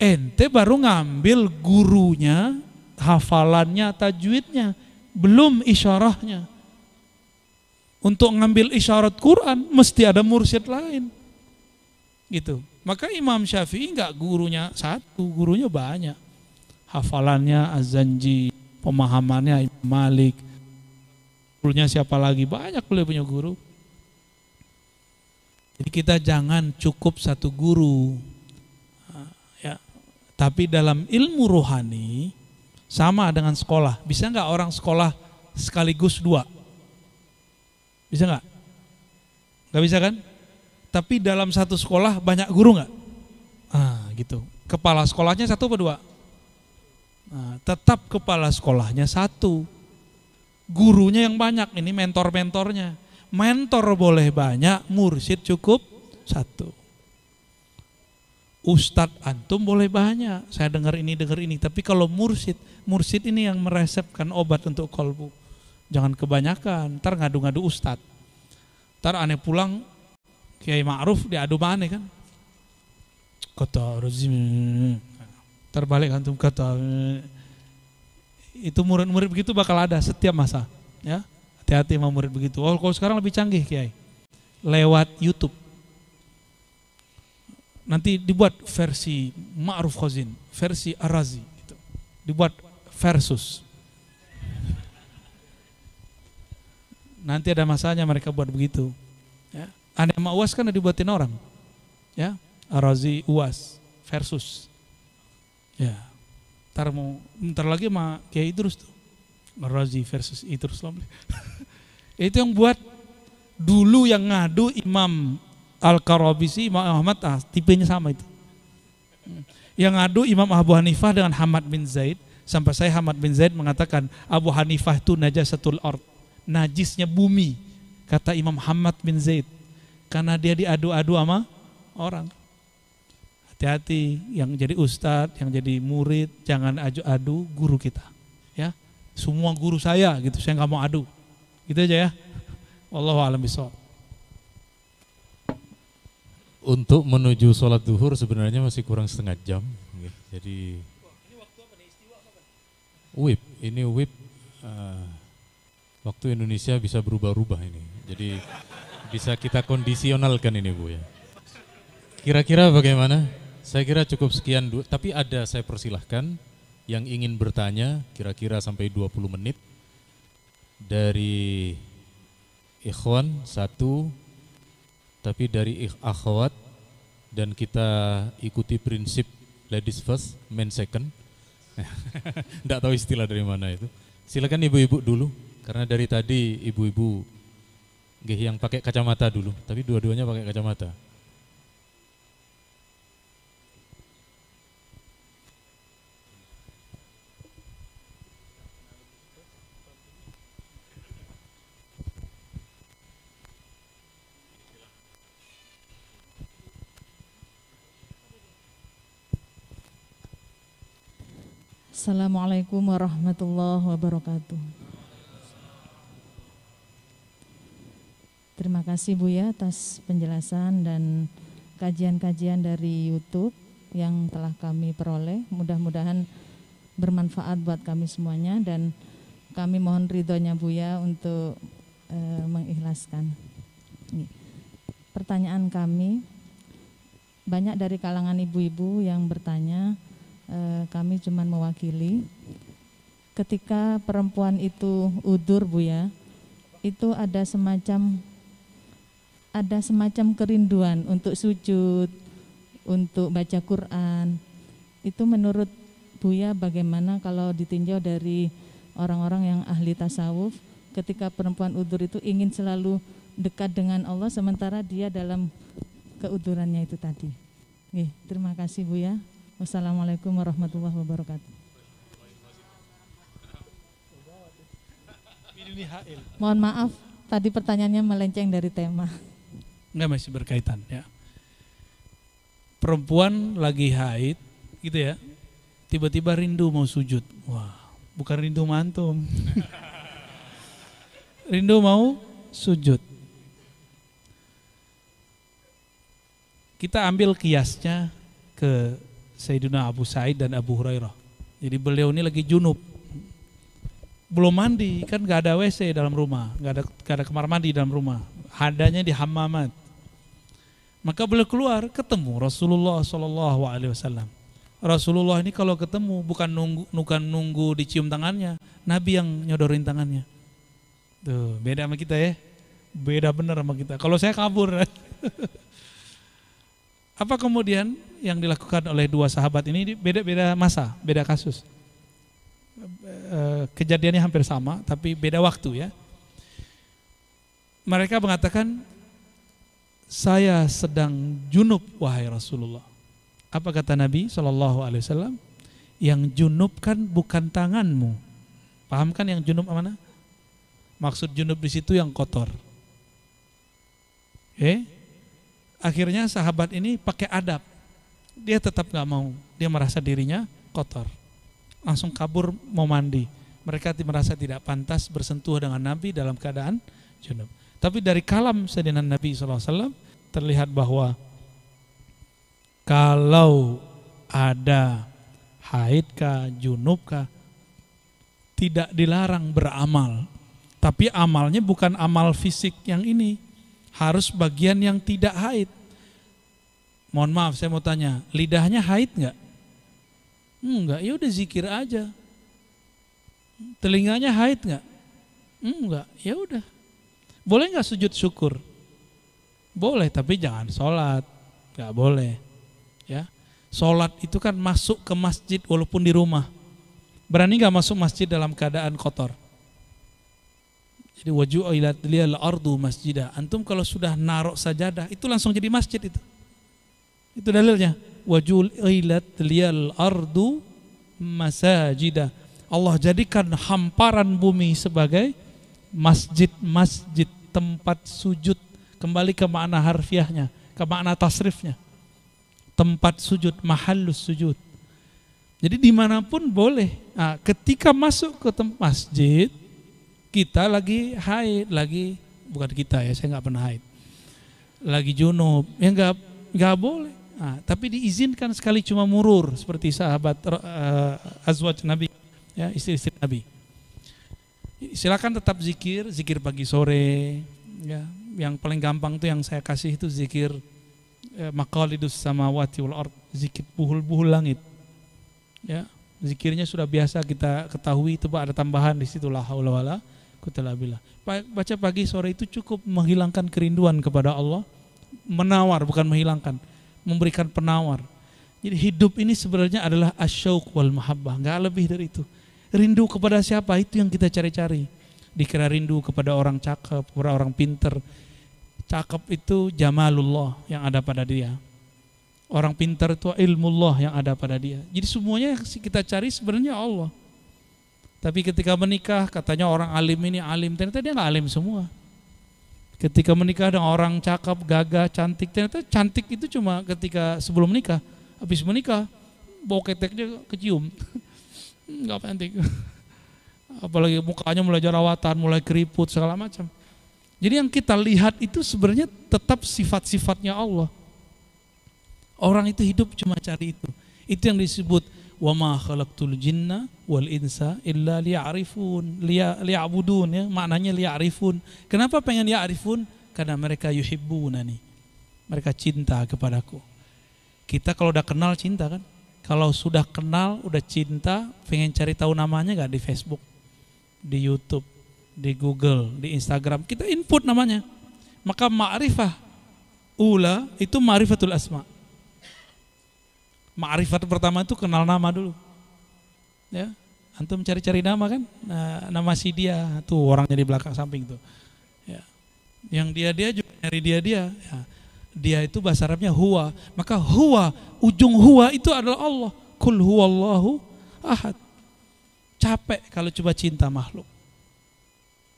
Ente baru ngambil gurunya, hafalannya, tajwidnya, belum isyarahnya. Untuk ngambil isyarat Quran mesti ada mursyid lain. Gitu. Maka Imam Syafi'i enggak gurunya satu, gurunya banyak. Hafalannya Azanji, pemahamannya Imam Malik, gurunya siapa lagi? Banyak boleh punya guru. Jadi kita jangan cukup satu guru. Ya. Tapi dalam ilmu rohani sama dengan sekolah. Bisa nggak orang sekolah sekaligus dua? Bisa nggak? Nggak bisa kan? Tapi dalam satu sekolah banyak guru nggak? Ah, gitu. Kepala sekolahnya satu atau dua? Nah, tetap kepala sekolahnya satu gurunya yang banyak, ini mentor-mentornya. Mentor boleh banyak, mursyid cukup satu. Ustadz antum boleh banyak, saya dengar ini, dengar ini. Tapi kalau mursyid, mursyid ini yang meresepkan obat untuk kolbu. Jangan kebanyakan, ntar ngadu-ngadu ustadz. Ntar aneh pulang, Kiai Ma'ruf diadu mana kan. Kata rezim, terbalik antum kata itu murid-murid begitu bakal ada setiap masa ya. Hati-hati sama murid begitu. Oh kalau sekarang lebih canggih kiai. Lewat YouTube. Nanti dibuat versi Ma'ruf Khazin versi Arazi gitu. dibuat versus. Nanti ada masanya mereka buat begitu ya. Aneh sama uas kan dibuatin orang ya. Arazi uas versus ya Ntar mau ntar lagi sama Kiai Idrus tuh. Razi versus Idrus (laughs) Itu yang buat dulu yang ngadu Imam Al-Karabisi, Imam Ahmad, ah, tipenya sama itu. Yang ngadu Imam Abu Hanifah dengan Hamad bin Zaid, sampai saya Hamad bin Zaid mengatakan Abu Hanifah itu najasatul ard, najisnya bumi, kata Imam Hamad bin Zaid. Karena dia diadu-adu sama orang. Hati-hati yang jadi ustadz, yang jadi murid, jangan adu-adu guru kita. Ya, semua guru saya gitu, saya nggak mau adu. Gitu aja ya. Wallahu a'lam bishawab.
Untuk menuju sholat duhur sebenarnya masih kurang setengah jam. Jadi WIB, ini WIB uh, waktu Indonesia bisa berubah-ubah ini. Jadi bisa kita kondisionalkan ini Bu ya. Kira-kira bagaimana? Saya kira cukup sekian, tapi ada saya persilahkan yang ingin bertanya kira-kira sampai 20 menit dari Ikhwan satu, tapi dari akhwat dan kita ikuti prinsip ladies first, men second. (laughs) Tidak tahu istilah dari mana itu. Silakan ibu-ibu dulu, karena dari tadi ibu-ibu yang pakai kacamata dulu, tapi dua-duanya pakai kacamata.
Assalamualaikum warahmatullahi wabarakatuh. Terima kasih Bu ya atas penjelasan dan kajian-kajian dari YouTube yang telah kami peroleh. Mudah-mudahan bermanfaat buat kami semuanya dan kami mohon ridhonya Bu ya untuk e, mengikhlaskan. Pertanyaan kami banyak dari kalangan ibu-ibu yang bertanya Eh, kami cuma mewakili. Ketika perempuan itu udur Bu ya, itu ada semacam ada semacam kerinduan untuk sujud, untuk baca Quran. Itu menurut Buya bagaimana kalau ditinjau dari orang-orang yang ahli tasawuf ketika perempuan udur itu ingin selalu dekat dengan Allah sementara dia dalam keudurannya itu tadi. Oke, terima kasih Bu ya. Wassalamualaikum warahmatullahi wabarakatuh. Mohon maaf, tadi pertanyaannya melenceng dari tema.
Enggak masih berkaitan ya. Perempuan lagi haid gitu ya. Tiba-tiba rindu mau sujud. Wah, bukan rindu mantum. (laughs) rindu mau sujud. Kita ambil kiasnya ke Sayyidina Abu Sa'id dan Abu Hurairah. Jadi beliau ini lagi junub. Belum mandi, kan gak ada WC dalam rumah, gak ada, gak ada kamar mandi dalam rumah. Adanya di hammamat. Maka beliau keluar, ketemu Rasulullah Wasallam. Rasulullah ini kalau ketemu bukan nunggu, bukan nunggu dicium tangannya, Nabi yang nyodorin tangannya. Tuh, beda sama kita ya. Beda bener sama kita. Kalau saya kabur. (laughs) Apa kemudian yang dilakukan oleh dua sahabat ini beda-beda masa, beda kasus. Eh, kejadiannya hampir sama, tapi beda waktu ya. Mereka mengatakan, saya sedang junub wahai Rasulullah. Apa kata Nabi Shallallahu Alaihi Wasallam? Yang junub kan bukan tanganmu. Paham kan yang junub mana? Maksud junub di situ yang kotor. Eh, akhirnya sahabat ini pakai adab. Dia tetap nggak mau. Dia merasa dirinya kotor. Langsung kabur mau mandi. Mereka merasa tidak pantas bersentuh dengan Nabi dalam keadaan junub. Tapi dari kalam sedinan Nabi SAW terlihat bahwa kalau ada haidkah, junubkah, tidak dilarang beramal. Tapi amalnya bukan amal fisik yang ini, harus bagian yang tidak haid. Mohon maaf saya mau tanya, lidahnya haid nggak? Enggak, ya udah zikir aja. Telinganya haid nggak? Enggak, ya udah. Boleh nggak sujud syukur? Boleh, tapi jangan sholat, nggak boleh. Ya, sholat itu kan masuk ke masjid walaupun di rumah. Berani nggak masuk masjid dalam keadaan kotor? Jadi waju'ilat liyal ardu masjidah. Antum kalau sudah narok sajadah itu langsung jadi masjid itu. Itu dalilnya. Waju'ilat liyal ardu masajidah. Allah jadikan hamparan bumi sebagai masjid-masjid tempat sujud kembali ke makna harfiahnya, ke makna tasrifnya. Tempat sujud, mahallus sujud. Jadi di mana pun boleh. Nah, ketika masuk ke tempat masjid, kita lagi haid, lagi bukan kita ya, saya nggak pernah haid. Lagi junub, ya nggak nggak boleh. Nah, tapi diizinkan sekali cuma murur seperti sahabat uh, azwaj Nabi, ya istri-istri Nabi. Silakan tetap zikir, zikir pagi sore, ya. Yang paling gampang tuh yang saya kasih itu zikir eh, makalidus sama wati zikir buhul-buhul langit. Ya, zikirnya sudah biasa kita ketahui itu Pak ada tambahan di situ la haula wala Baca pagi sore itu cukup menghilangkan kerinduan kepada Allah menawar bukan menghilangkan, memberikan penawar. Jadi hidup ini sebenarnya adalah asyauq wal mahabbah, nggak lebih dari itu. Rindu kepada siapa itu yang kita cari-cari. Dikira rindu kepada orang cakep, kepada orang pinter. Cakep itu jamalullah yang ada pada dia. Orang pintar itu ilmullah yang ada pada dia. Jadi semuanya yang kita cari sebenarnya Allah. Tapi ketika menikah katanya orang alim ini alim, ternyata dia nggak alim semua. Ketika menikah dengan orang cakep, gagah, cantik, ternyata cantik itu cuma ketika sebelum menikah. Habis menikah, bau keteknya kecium. (laughs) Nggak cantik. (laughs) Apalagi mukanya mulai jerawatan, mulai keriput, segala macam. Jadi yang kita lihat itu sebenarnya tetap sifat-sifatnya Allah. Orang itu hidup cuma cari itu. Itu yang disebut wa ma khalaqtul jinna wal insa illa liya'rifun, liya'budun ya. Maknanya liya'rifun. Kenapa pengen liya'rifun? Karena mereka yuhibbunani. Mereka cinta kepadaku. Kita kalau udah kenal cinta kan? Kalau sudah kenal, udah cinta, pengen cari tahu namanya gak di Facebook, di YouTube, di Google, di Instagram, kita input namanya. Maka ma'rifah ula itu ma'rifatul asma' Ma'rifat pertama itu kenal nama dulu. Ya, antum cari-cari nama kan? Nah, nama si dia tuh orangnya di belakang samping tuh. Ya. Yang dia dia juga nyari dia dia. Ya. Dia itu bahasa Arabnya huwa. Maka huwa, ujung huwa itu adalah Allah. Kul huwallahu ahad. Capek kalau coba cinta makhluk.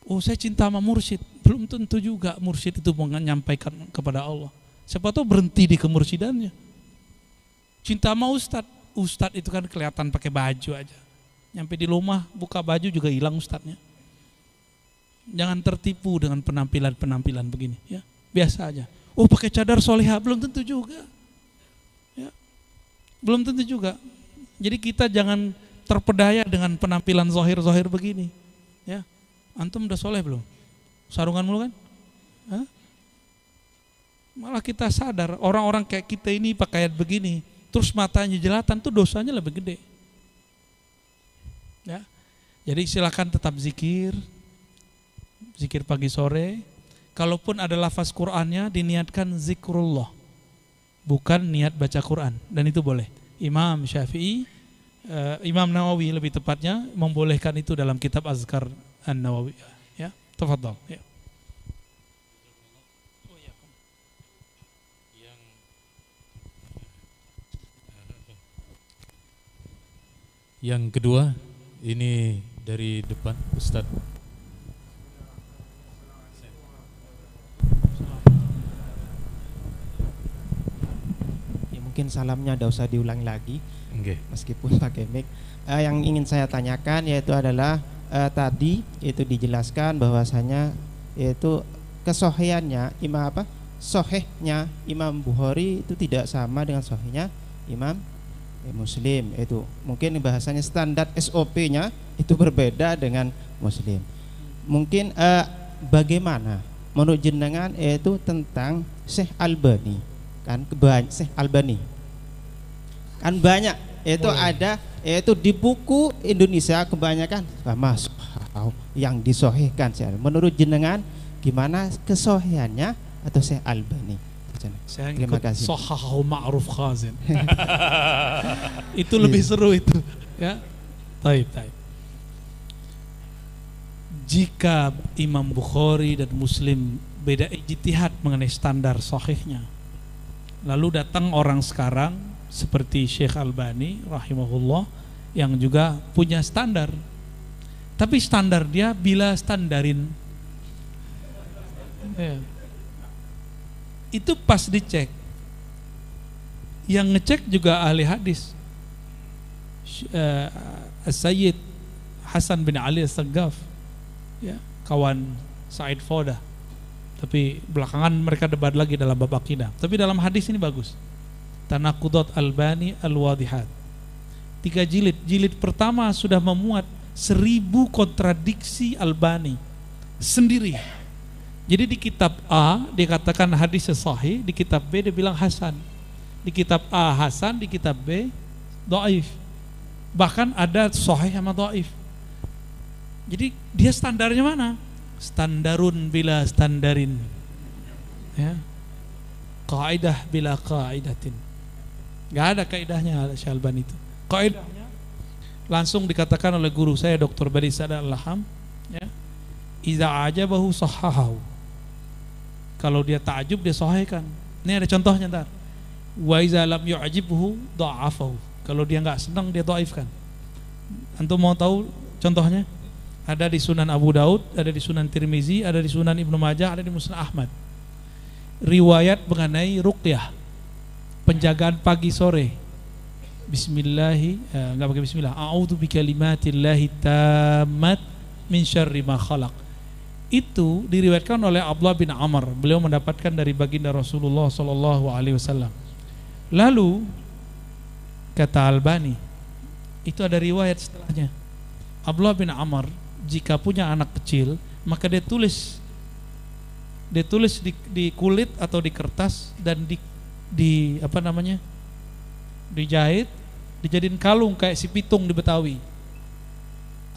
Oh saya cinta sama mursyid. Belum tentu juga mursyid itu menyampaikan kepada Allah. Siapa tahu berhenti di kemursidannya. Cinta sama ustad, ustad itu kan kelihatan pakai baju aja. Nyampe di rumah buka baju juga hilang ustadnya. Jangan tertipu dengan penampilan-penampilan begini ya. Biasa aja. Oh pakai cadar soleha belum tentu juga. Ya. Belum tentu juga. Jadi kita jangan terpedaya dengan penampilan zohir-zohir begini. Ya. Antum udah soleh belum? Sarungan mulu kan? Hah? Malah kita sadar orang-orang kayak kita ini pakaian begini terus matanya jelatan tuh dosanya lebih gede. Ya. Jadi silakan tetap zikir, zikir pagi sore. Kalaupun ada lafaz Qur'annya diniatkan zikrullah, bukan niat baca Quran dan itu boleh. Imam Syafi'i, uh, Imam Nawawi lebih tepatnya membolehkan itu dalam kitab Azkar An Nawawi. Ya, tafadhol. Ya.
Yang kedua, ini dari depan Ustaz.
Ya, mungkin salamnya tidak usah diulang lagi,
okay.
meskipun pakai mic. Uh, yang ingin saya tanyakan yaitu adalah uh, tadi itu dijelaskan bahwasanya yaitu kesohiannya imam apa sohehnya Imam Bukhari itu tidak sama dengan sohehnya Imam muslim. Itu mungkin bahasanya standar SOP-nya itu berbeda dengan muslim. Mungkin eh, bagaimana menurut jenengan itu tentang Syekh Albani? Kan kebanyak Syekh Albani. Kan banyak. Itu oh. ada yaitu di buku Indonesia kebanyakan masuk yang disohhikan menurut jenengan gimana kesohiannya atau Syekh Albani
Terima kasih. Sohahu ma'ruf khazin. (laughs) itu lebih seru itu. Ya. Taib, taib. Jika Imam Bukhari dan Muslim beda ijtihad mengenai standar sahihnya. Lalu datang orang sekarang seperti Syekh Albani rahimahullah yang juga punya standar. Tapi standar dia bila standarin. Ya itu pas dicek. Yang ngecek juga ahli hadis. Uh, Sayyid Hasan bin Ali As-Saggaf. Ya, kawan Said Foda tapi belakangan mereka debat lagi dalam bab akidah. Tapi dalam hadis ini bagus. Tanakudot Albani Al-Wadihat. Tiga jilid. Jilid pertama sudah memuat seribu kontradiksi Albani sendiri jadi di kitab A dikatakan hadis sahih, di kitab B dia bilang hasan. Di kitab A hasan, di kitab B doaif. Bahkan ada sahih sama doaif. Jadi dia standarnya mana? Standarun bila standarin. Ya. Kaidah bila kaidatin. Gak ada kaidahnya Syalban itu. Kaidahnya langsung dikatakan oleh guru saya Dr. Badi Sadar Al-Laham ya. Iza ajabahu sahahahu. Kalau dia takjub dia sahihkan. Ini ada contohnya ntar. Wa iza lam yu'jibhu. Kalau dia nggak senang dia dhaifkan. Antum mau tahu contohnya? Ada di Sunan Abu Daud, ada di Sunan Tirmizi, ada di Sunan Ibnu Majah, ada di Musnad Ahmad. Riwayat mengenai ruqyah. Penjagaan pagi sore. Bismillahi, eh, enggak pakai bismillah. A'udzu bikalimatillahi tammat min syarri ma khalaq. Itu diriwayatkan oleh Abdullah bin Amr. Beliau mendapatkan dari baginda Rasulullah sallallahu alaihi wasallam. Lalu kata Albani, itu ada riwayat setelahnya. Abdullah bin Amr jika punya anak kecil, maka dia tulis dia tulis di, di kulit atau di kertas dan di di apa namanya? dijahit, dijadiin kalung kayak si pitung di Betawi.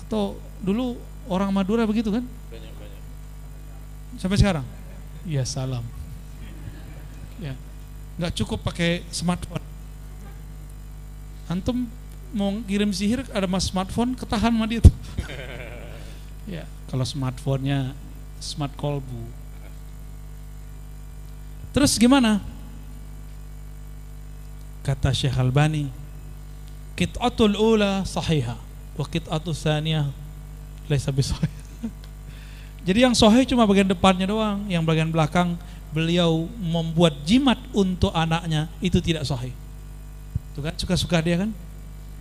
Atau dulu orang Madura begitu kan? Sampai sekarang? Ya salam. Ya, nggak cukup pakai smartphone. Antum mau kirim sihir ada mas smartphone ketahan sama dia tuh. (laughs) ya, kalau smartphone-nya smart kolbu. Terus gimana? Kata Syekh Albani, kit'atul ula sahiha wa kit'atul thaniyah laisa bisahih. Jadi yang sahih cuma bagian depannya doang, yang bagian belakang beliau membuat jimat untuk anaknya itu tidak sahih. Tuh kan suka-suka dia kan?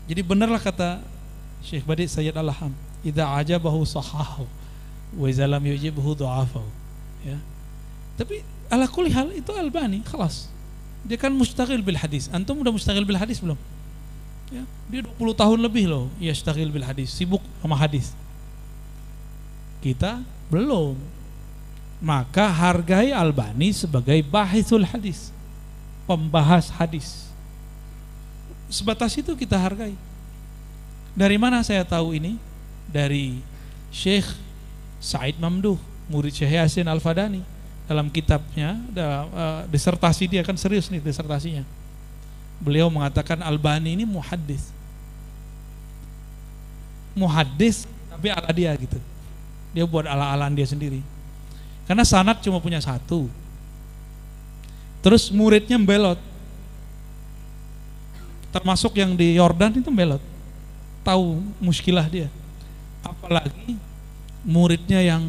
Jadi benarlah kata Syekh Badi Sayyid Al-Ham, "Idza ajabahu sahahu wa idza lam yujibhu dha'afahu." Ya. Tapi ala kulli hal itu Albani, kelas. Dia kan mustaqil bil hadis. Antum udah mustaqil bil hadis belum? Ya, dia 20 tahun lebih loh ya mustaqil bil hadis, sibuk sama hadis. Kita belum. Maka hargai Albani sebagai bahisul hadis. Pembahas hadis. Sebatas itu kita hargai. Dari mana saya tahu ini? Dari Syekh Said Mamduh, murid Syekh Yasin Al-Fadani dalam kitabnya dalam uh, disertasi dia kan serius nih disertasinya. Beliau mengatakan Albani ini muhaddis. Muhaddis tapi ala dia gitu. Dia buat ala-alaan dia sendiri. Karena sanat cuma punya satu. Terus muridnya belot. Termasuk yang di Yordan itu belot. Tahu muskilah dia. Apalagi muridnya yang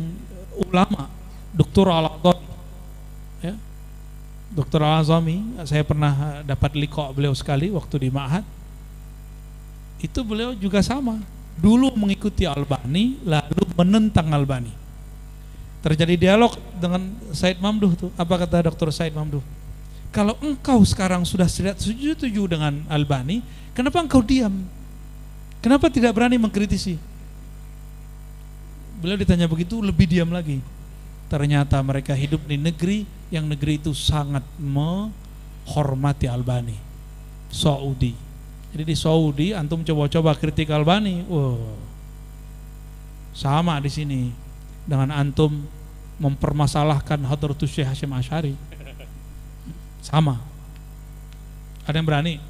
ulama, Dokter Al-Azami. Ya. Dokter Al-Azami, saya pernah dapat liko beliau sekali waktu di Ma'had. Itu beliau juga sama. Dulu mengikuti Albani, lalu menentang Albani. Terjadi dialog dengan Said Mamduh tuh. Apa kata Dokter Said Mamduh? Kalau engkau sekarang sudah setuju dengan Albani, kenapa engkau diam? Kenapa tidak berani mengkritisi? Beliau ditanya begitu, lebih diam lagi. Ternyata mereka hidup di negeri yang negeri itu sangat menghormati Albani. Saudi. Jadi di Saudi antum coba-coba kritik Albani, wow. Sama di sini dengan antum mempermasalahkan Hadratus Syekh Hashim Asyari. Sama. Ada yang berani?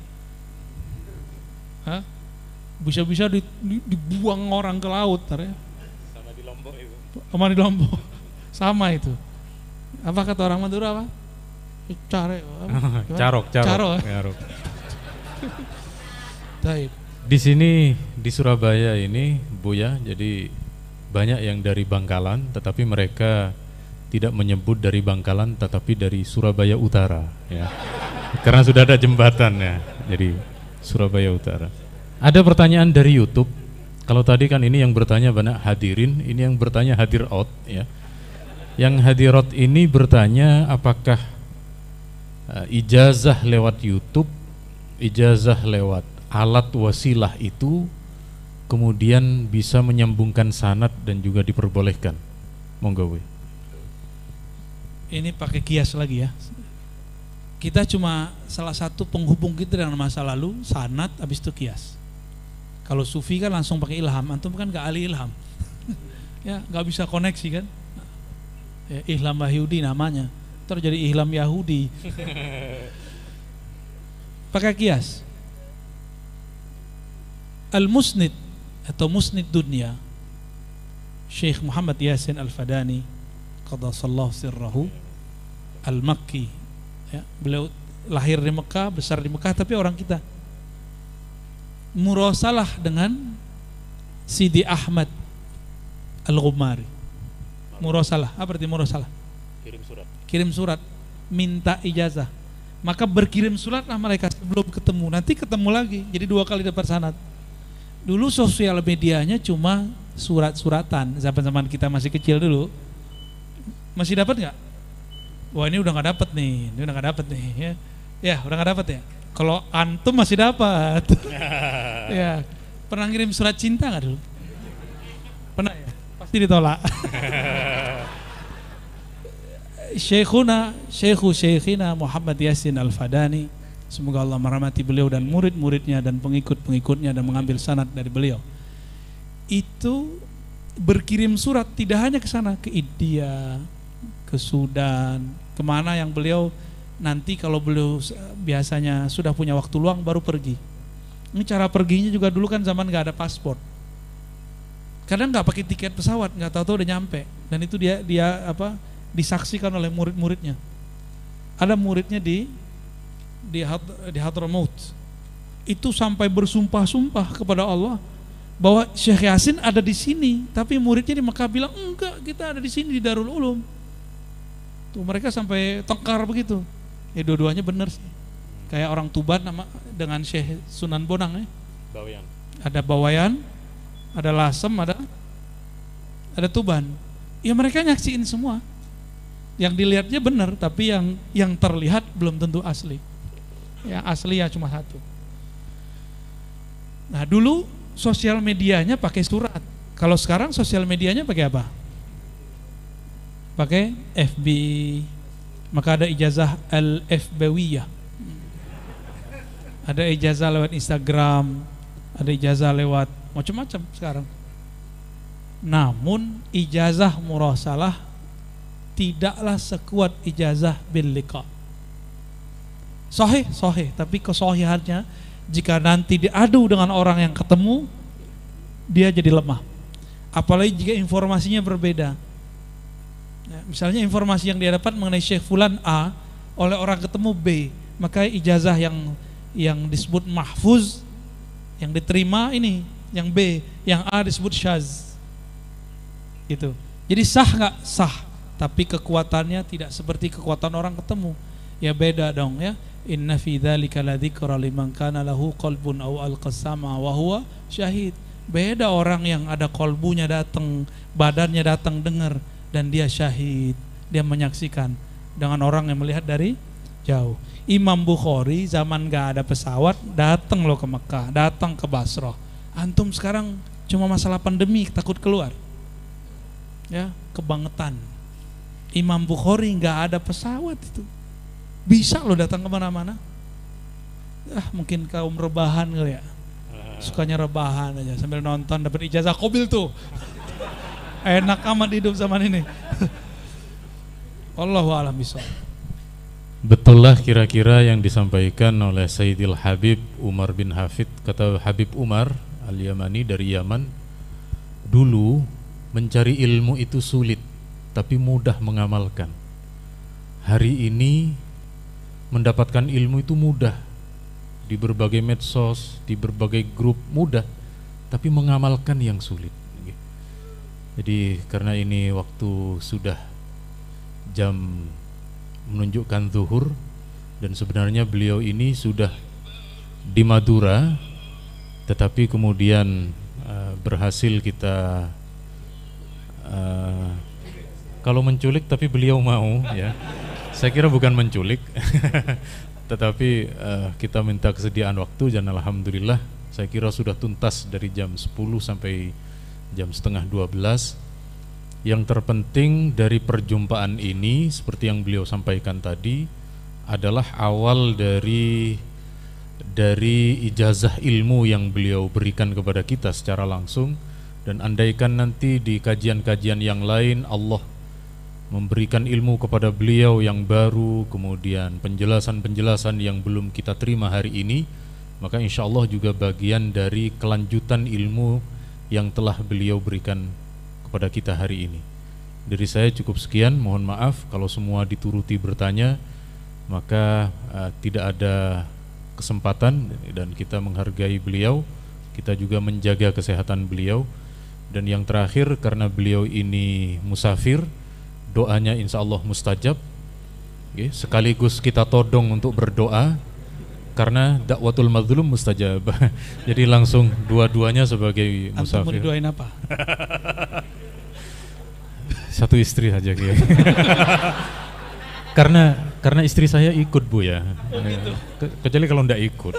Hah? Bisa-bisa di, di, dibuang orang ke laut, ya. Sama di Lombok itu. Sama di Lombok. Sama itu. Apa kata orang Madura apa? Care, (laughs)
carok, carok.
Carok.
carok. (laughs)
Taib.
Di sini di Surabaya ini Buya, jadi banyak yang dari Bangkalan, tetapi mereka tidak menyebut dari Bangkalan, tetapi dari Surabaya Utara, ya. Karena sudah ada jembatan ya, jadi Surabaya Utara. Ada pertanyaan dari YouTube. Kalau tadi kan ini yang bertanya banyak hadirin, ini yang bertanya hadir out, ya. Yang hadirat ini bertanya apakah uh, ijazah lewat YouTube, ijazah lewat alat wasilah itu kemudian bisa menyambungkan sanat dan juga diperbolehkan. Monggo we.
Ini pakai kias lagi ya. Kita cuma salah satu penghubung kita dengan masa lalu, sanat habis itu kias. Kalau sufi kan langsung pakai ilham, antum kan gak ahli ilham. (laughs) ya, nggak bisa koneksi kan? Ya, Ihlam Wahyudi namanya. terjadi ihlam Yahudi. (laughs) Pakai kias. Al-Musnid atau Musnid Dunia Syekh Muhammad Yasin Al-Fadani qadasallahu sirrahu Al-Makki. Ya, beliau lahir di Mekah, besar di Mekah tapi orang kita. Murosalah dengan Sidi Ahmad Al-Ghumari. Murosalah, apa arti murosalah?
Kirim surat.
kirim surat. Minta ijazah. Maka berkirim suratlah mereka sebelum ketemu. Nanti ketemu lagi. Jadi dua kali dapat sanad dulu sosial medianya cuma surat-suratan. Zaman-zaman kita masih kecil dulu. Masih dapat nggak? Wah ini udah nggak dapat nih. Ini udah nggak dapat nih ya. Ya udah nggak dapat ya? Kalau antum masih dapat. (laughs) Ya. Pernah ngirim surat cinta nggak dulu? Pernah ya? Pasti ditolak. (laughs) Syekhuna Syekhu Syekhina Muhammad Yasin Al-Fadani Semoga Allah merahmati beliau dan murid-muridnya dan pengikut-pengikutnya dan mengambil sanad dari beliau Itu berkirim surat tidak hanya ke sana ke India, ke Sudan, ke mana yang beliau nanti kalau beliau biasanya sudah punya waktu luang baru pergi. Ini cara perginya juga dulu kan zaman nggak ada paspor. Kadang nggak pakai tiket pesawat, nggak tahu-tahu udah nyampe. Dan itu dia dia apa disaksikan oleh murid-muridnya. Ada muridnya di di di Hadramaut. Itu sampai bersumpah-sumpah kepada Allah bahwa Syekh Yasin ada di sini, tapi muridnya di Mekah bilang enggak, kita ada di sini di Darul Ulum. Tuh mereka sampai tengkar begitu. Ya dua-duanya benar sih. Kayak orang Tuban nama dengan Syekh Sunan Bonang ya.
Bawayan.
Ada Bawayan, ada Lasem, ada ada Tuban. Ya mereka nyaksiin semua. Yang dilihatnya benar, tapi yang yang terlihat belum tentu asli. Ya asli ya cuma satu. Nah dulu sosial medianya pakai surat. Kalau sekarang sosial medianya pakai apa? Pakai FB. Maka ada ijazah al-FBwiyah. Ada ijazah lewat Instagram, ada ijazah lewat macam-macam sekarang. Namun ijazah murasalah tidaklah sekuat ijazah bil liqa. Sahih, sahih, tapi kesahihannya jika nanti diadu dengan orang yang ketemu dia jadi lemah. Apalagi jika informasinya berbeda. Ya, misalnya informasi yang dia dapat mengenai Syekh Fulan A oleh orang ketemu B maka ijazah yang yang disebut mahfuz yang diterima ini yang B yang A disebut syaz. Gitu. Jadi sah nggak? Sah. Tapi kekuatannya tidak seperti kekuatan orang ketemu. Ya beda dong ya Inna fi dzalika ladzikra liman kana lahu qalbun aw alqasama wa huwa syahid. Beda orang yang ada kolbunya datang, badannya datang dengar dan dia syahid, dia menyaksikan dengan orang yang melihat dari jauh. Imam Bukhari zaman gak ada pesawat datang loh ke Mekah, datang ke Basrah. Antum sekarang cuma masalah pandemi takut keluar. Ya, kebangetan. Imam Bukhari nggak ada pesawat itu bisa loh datang ke mana-mana. Ah mungkin kaum rebahan kali ya. Sukanya rebahan aja sambil nonton dapat ijazah kobil tuh. Enak amat hidup zaman ini. Allahu a'lam
Betullah kira-kira yang disampaikan oleh Sayyidil Habib Umar bin Hafid kata Habib Umar Al-Yamani dari Yaman dulu mencari ilmu itu sulit tapi mudah mengamalkan. Hari ini mendapatkan ilmu itu mudah. Di berbagai medsos, di berbagai grup mudah, tapi mengamalkan yang sulit. Jadi karena ini waktu sudah jam menunjukkan zuhur dan sebenarnya beliau ini sudah di Madura, tetapi kemudian uh, berhasil kita uh, kalau menculik tapi beliau mau ya saya kira bukan menculik, (laughs) tetapi uh, kita minta kesediaan waktu dan alhamdulillah saya kira sudah tuntas dari jam 10 sampai jam setengah 12. Yang terpenting dari perjumpaan ini seperti yang beliau sampaikan tadi adalah awal dari dari ijazah ilmu yang beliau berikan kepada kita secara langsung dan andaikan nanti di kajian-kajian yang lain Allah memberikan ilmu kepada beliau yang baru, kemudian penjelasan-penjelasan yang belum kita terima hari ini, maka insya Allah juga bagian dari kelanjutan ilmu yang telah beliau berikan kepada kita hari ini. Dari saya cukup sekian, mohon maaf kalau semua dituruti bertanya, maka uh, tidak ada kesempatan dan kita menghargai beliau, kita juga menjaga kesehatan beliau dan yang terakhir karena beliau ini musafir, doanya insya Allah mustajab. Okay, sekaligus kita todong untuk berdoa karena dakwatul mazlum mustajab. (laughs) Jadi langsung dua-duanya sebagai musafir.
Antum doain apa? (laughs)
Satu istri saja gitu. (laughs) karena karena istri saya ikut Bu ya. Oh, gitu. Ke, kecuali kalau tidak ikut.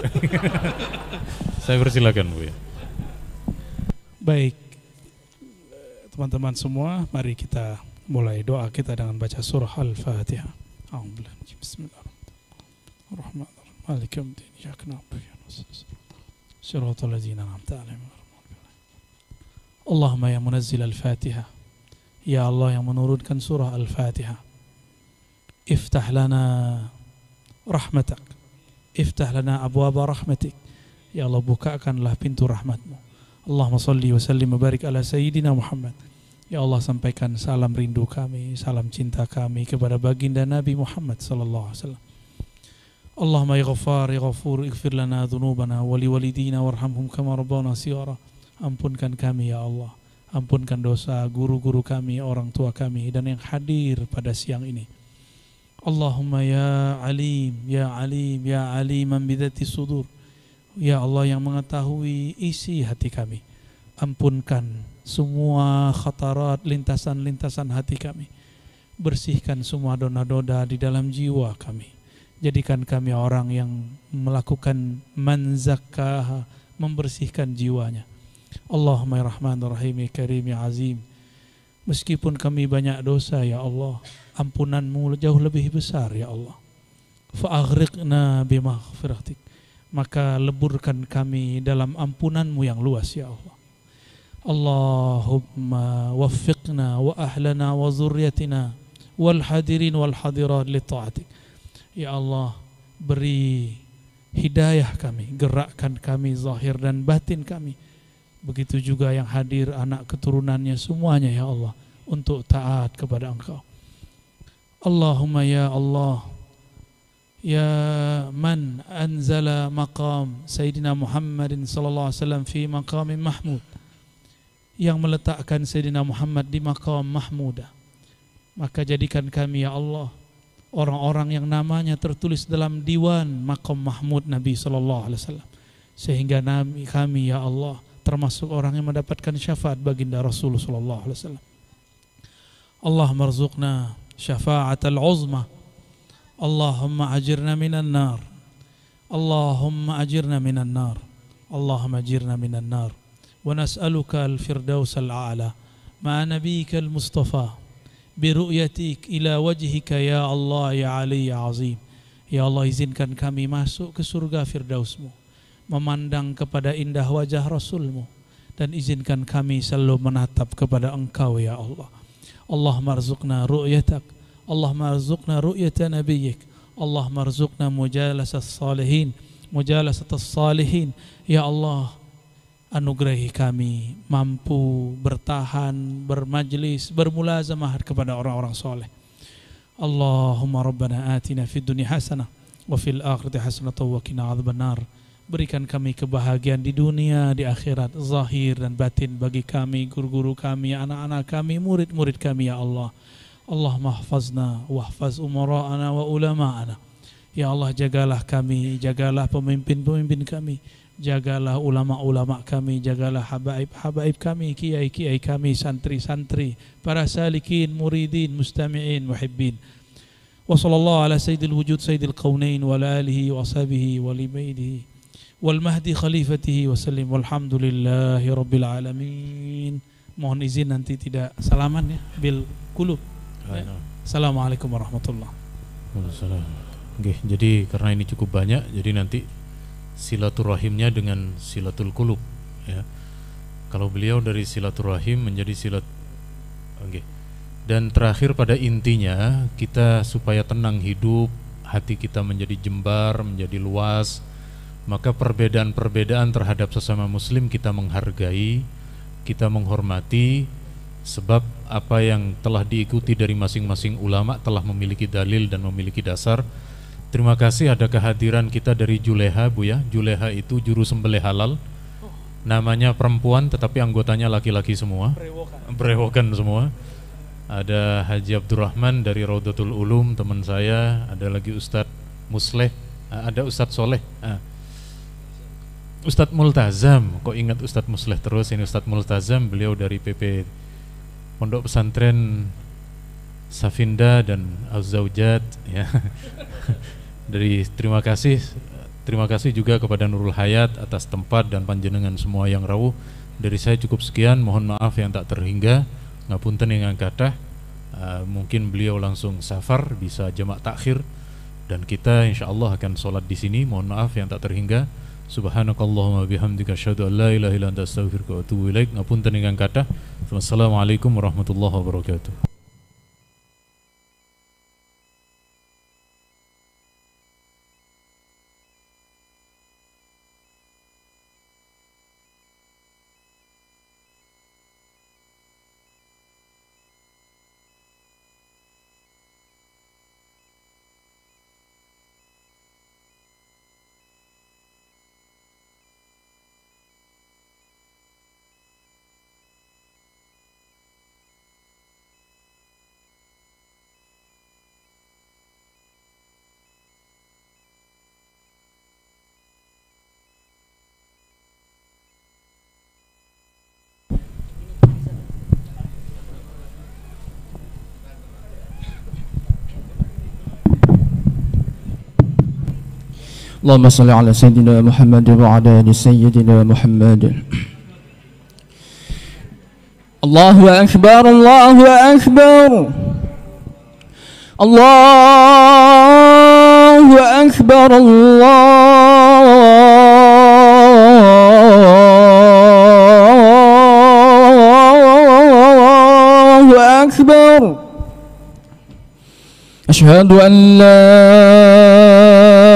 saya persilakan Bu ya.
Baik. Teman-teman semua, mari kita mulai doa kita dengan baca surah Al-Fatihah. Bismillahirrahmanirrahim. مالك يوم الدين إياك نعبد وإياك نستعين صراط الذين أنعمت عليهم اللهم يا منزل الفاتحة يا الله yang menurunkan surah Al-Fatihah افتح لنا رحمتك افتح لنا أبواب رحمتك يا الله bukakanlah pintu rahmatmu wa sallim wa barik ala sayyidina Muhammad Ya Allah sampaikan salam rindu kami, salam cinta kami kepada baginda Nabi Muhammad sallallahu alaihi wasallam. Allahumma ya ghaffar ya ghafur ighfir lana dhunubana wa liwalidina warhamhum kama rabbana sighara. Ampunkan kami ya Allah. Ampunkan dosa guru-guru kami, orang tua kami dan yang hadir pada siang ini. Allahumma ya alim, ya alim, ya aliman bidati sudur. Ya Allah yang mengetahui isi hati kami. Ampunkan semua khatarat, lintasan-lintasan hati kami. Bersihkan semua dosa-dosa di dalam jiwa kami Jadikan kami orang yang melakukan manzakah membersihkan jiwanya. Allahumma ya rahman rahim ya karim ya azim. Meskipun kami banyak dosa ya Allah, ampunanmu jauh lebih besar ya Allah. Fa'aghriqna bimaghfiratik. Maka leburkan kami dalam ampunanmu yang luas ya Allah. Zurriyatina wal hadirin wal hadirat li ta'atik. Ya Allah beri hidayah kami, gerakkan kami zahir dan batin kami. Begitu juga yang hadir anak keturunannya semuanya ya Allah untuk taat kepada Engkau. Allahumma ya Allah ya man anzala maqam Sayyidina Muhammadin sallallahu alaihi wasallam fi maqamin mahmud yang meletakkan Sayyidina Muhammad di maqam mahmudah maka jadikan kami ya Allah orang-orang yang namanya tertulis dalam diwan makom Mahmud Nabi Sallallahu Alaihi Wasallam sehingga kami, kami ya Allah termasuk orang yang mendapatkan syafaat baginda Rasulullah Sallallahu Alaihi Wasallam. Allah marzuqna syafaat al-uzma. Allahumma ajirna minan nar. Allahumma ajirna minan nar. Allahumma ajirna minan nar. Nas'aluka al-firdaus al-a'la ma'a nabiyyika al-mustafa biru'yatik ila wajhika ya Allah ya Ali ya Azim. Ya Allah izinkan kami masuk ke surga firdausmu memandang kepada indah wajah Rasulmu dan izinkan kami selalu menatap kepada Engkau ya Allah. Allah marzuqna ru'yatak, Allah marzuqna ru'yata nabiyyik, Allah marzuqna mujalasat salihin, mujalasat salihin. Ya Allah, anugerahi kami mampu bertahan, bermajlis, bermulazamah kepada orang-orang soleh. Allahumma rabbana atina fid dunya hasanah wa fil akhirati hasanah wa qina adzabannar. Berikan kami kebahagiaan di dunia, di akhirat, zahir dan batin bagi kami, guru-guru kami, anak-anak kami, murid-murid kami ya Allah. Allah mahfazna wahfaz umara'ana wa ulama'ana. Ya Allah jagalah kami, jagalah pemimpin-pemimpin kami Jagalah ulama-ulama kami, jagalah habaib-habaib kami, kiai-kiai kami, santri-santri, para salikin, muridin, mustami'in, muhibbin. Wa sallallahu ala sayyidil wujud sayyidil qawnain wa ala alihi wa ashabihi wa limaydihi wal mahdi khalifatihi wa sallim walhamdulillahi rabbil alamin. Mohon izin nanti tidak salaman ya bil kulub. Ya. Assalamualaikum warahmatullahi
wabarakatuh. Oke, jadi karena ini cukup banyak, jadi nanti silaturahimnya dengan silatul kulub ya. Kalau beliau dari silaturahim menjadi silat. Okay. Dan terakhir pada intinya kita supaya tenang hidup, hati kita menjadi jembar, menjadi luas, maka perbedaan-perbedaan terhadap sesama muslim kita menghargai, kita menghormati sebab apa yang telah diikuti dari masing-masing ulama telah memiliki dalil dan memiliki dasar. Terima kasih ada kehadiran kita dari Juleha Bu ya. Juleha itu juru sembelih halal. Namanya perempuan tetapi anggotanya laki-laki semua. Brewokan semua. Ada Haji Abdurrahman dari Raudatul Ulum teman saya, ada lagi Ustadz Musleh, ada Ustadz Soleh. Ustadz Multazam, kok ingat Ustadz Musleh terus ini Ustadz Multazam, beliau dari PP Pondok Pesantren Safinda dan Al-Zaujat ya. (laughs) dari terima kasih terima kasih juga kepada Nurul Hayat atas tempat dan panjenengan semua yang rawuh. Dari saya cukup sekian, mohon maaf yang tak terhingga. Ngapunten yang kata uh, mungkin beliau langsung safar bisa jamak takhir. Dan kita insyaallah akan sholat di sini. Mohon maaf yang tak terhingga. Subhanakallahumma bihamdika asyhadu an la ilaha illa anta astaghfiruka wa atubu ilaik. Ngapunten ingkang kathah wassalamualaikum warahmatullahi wabarakatuh
اللهم صل على سيدنا محمد وعلى آل سيدنا محمد. الله أكبر الله أكبر. الله أكبر الله أكبر. أشهد أن لا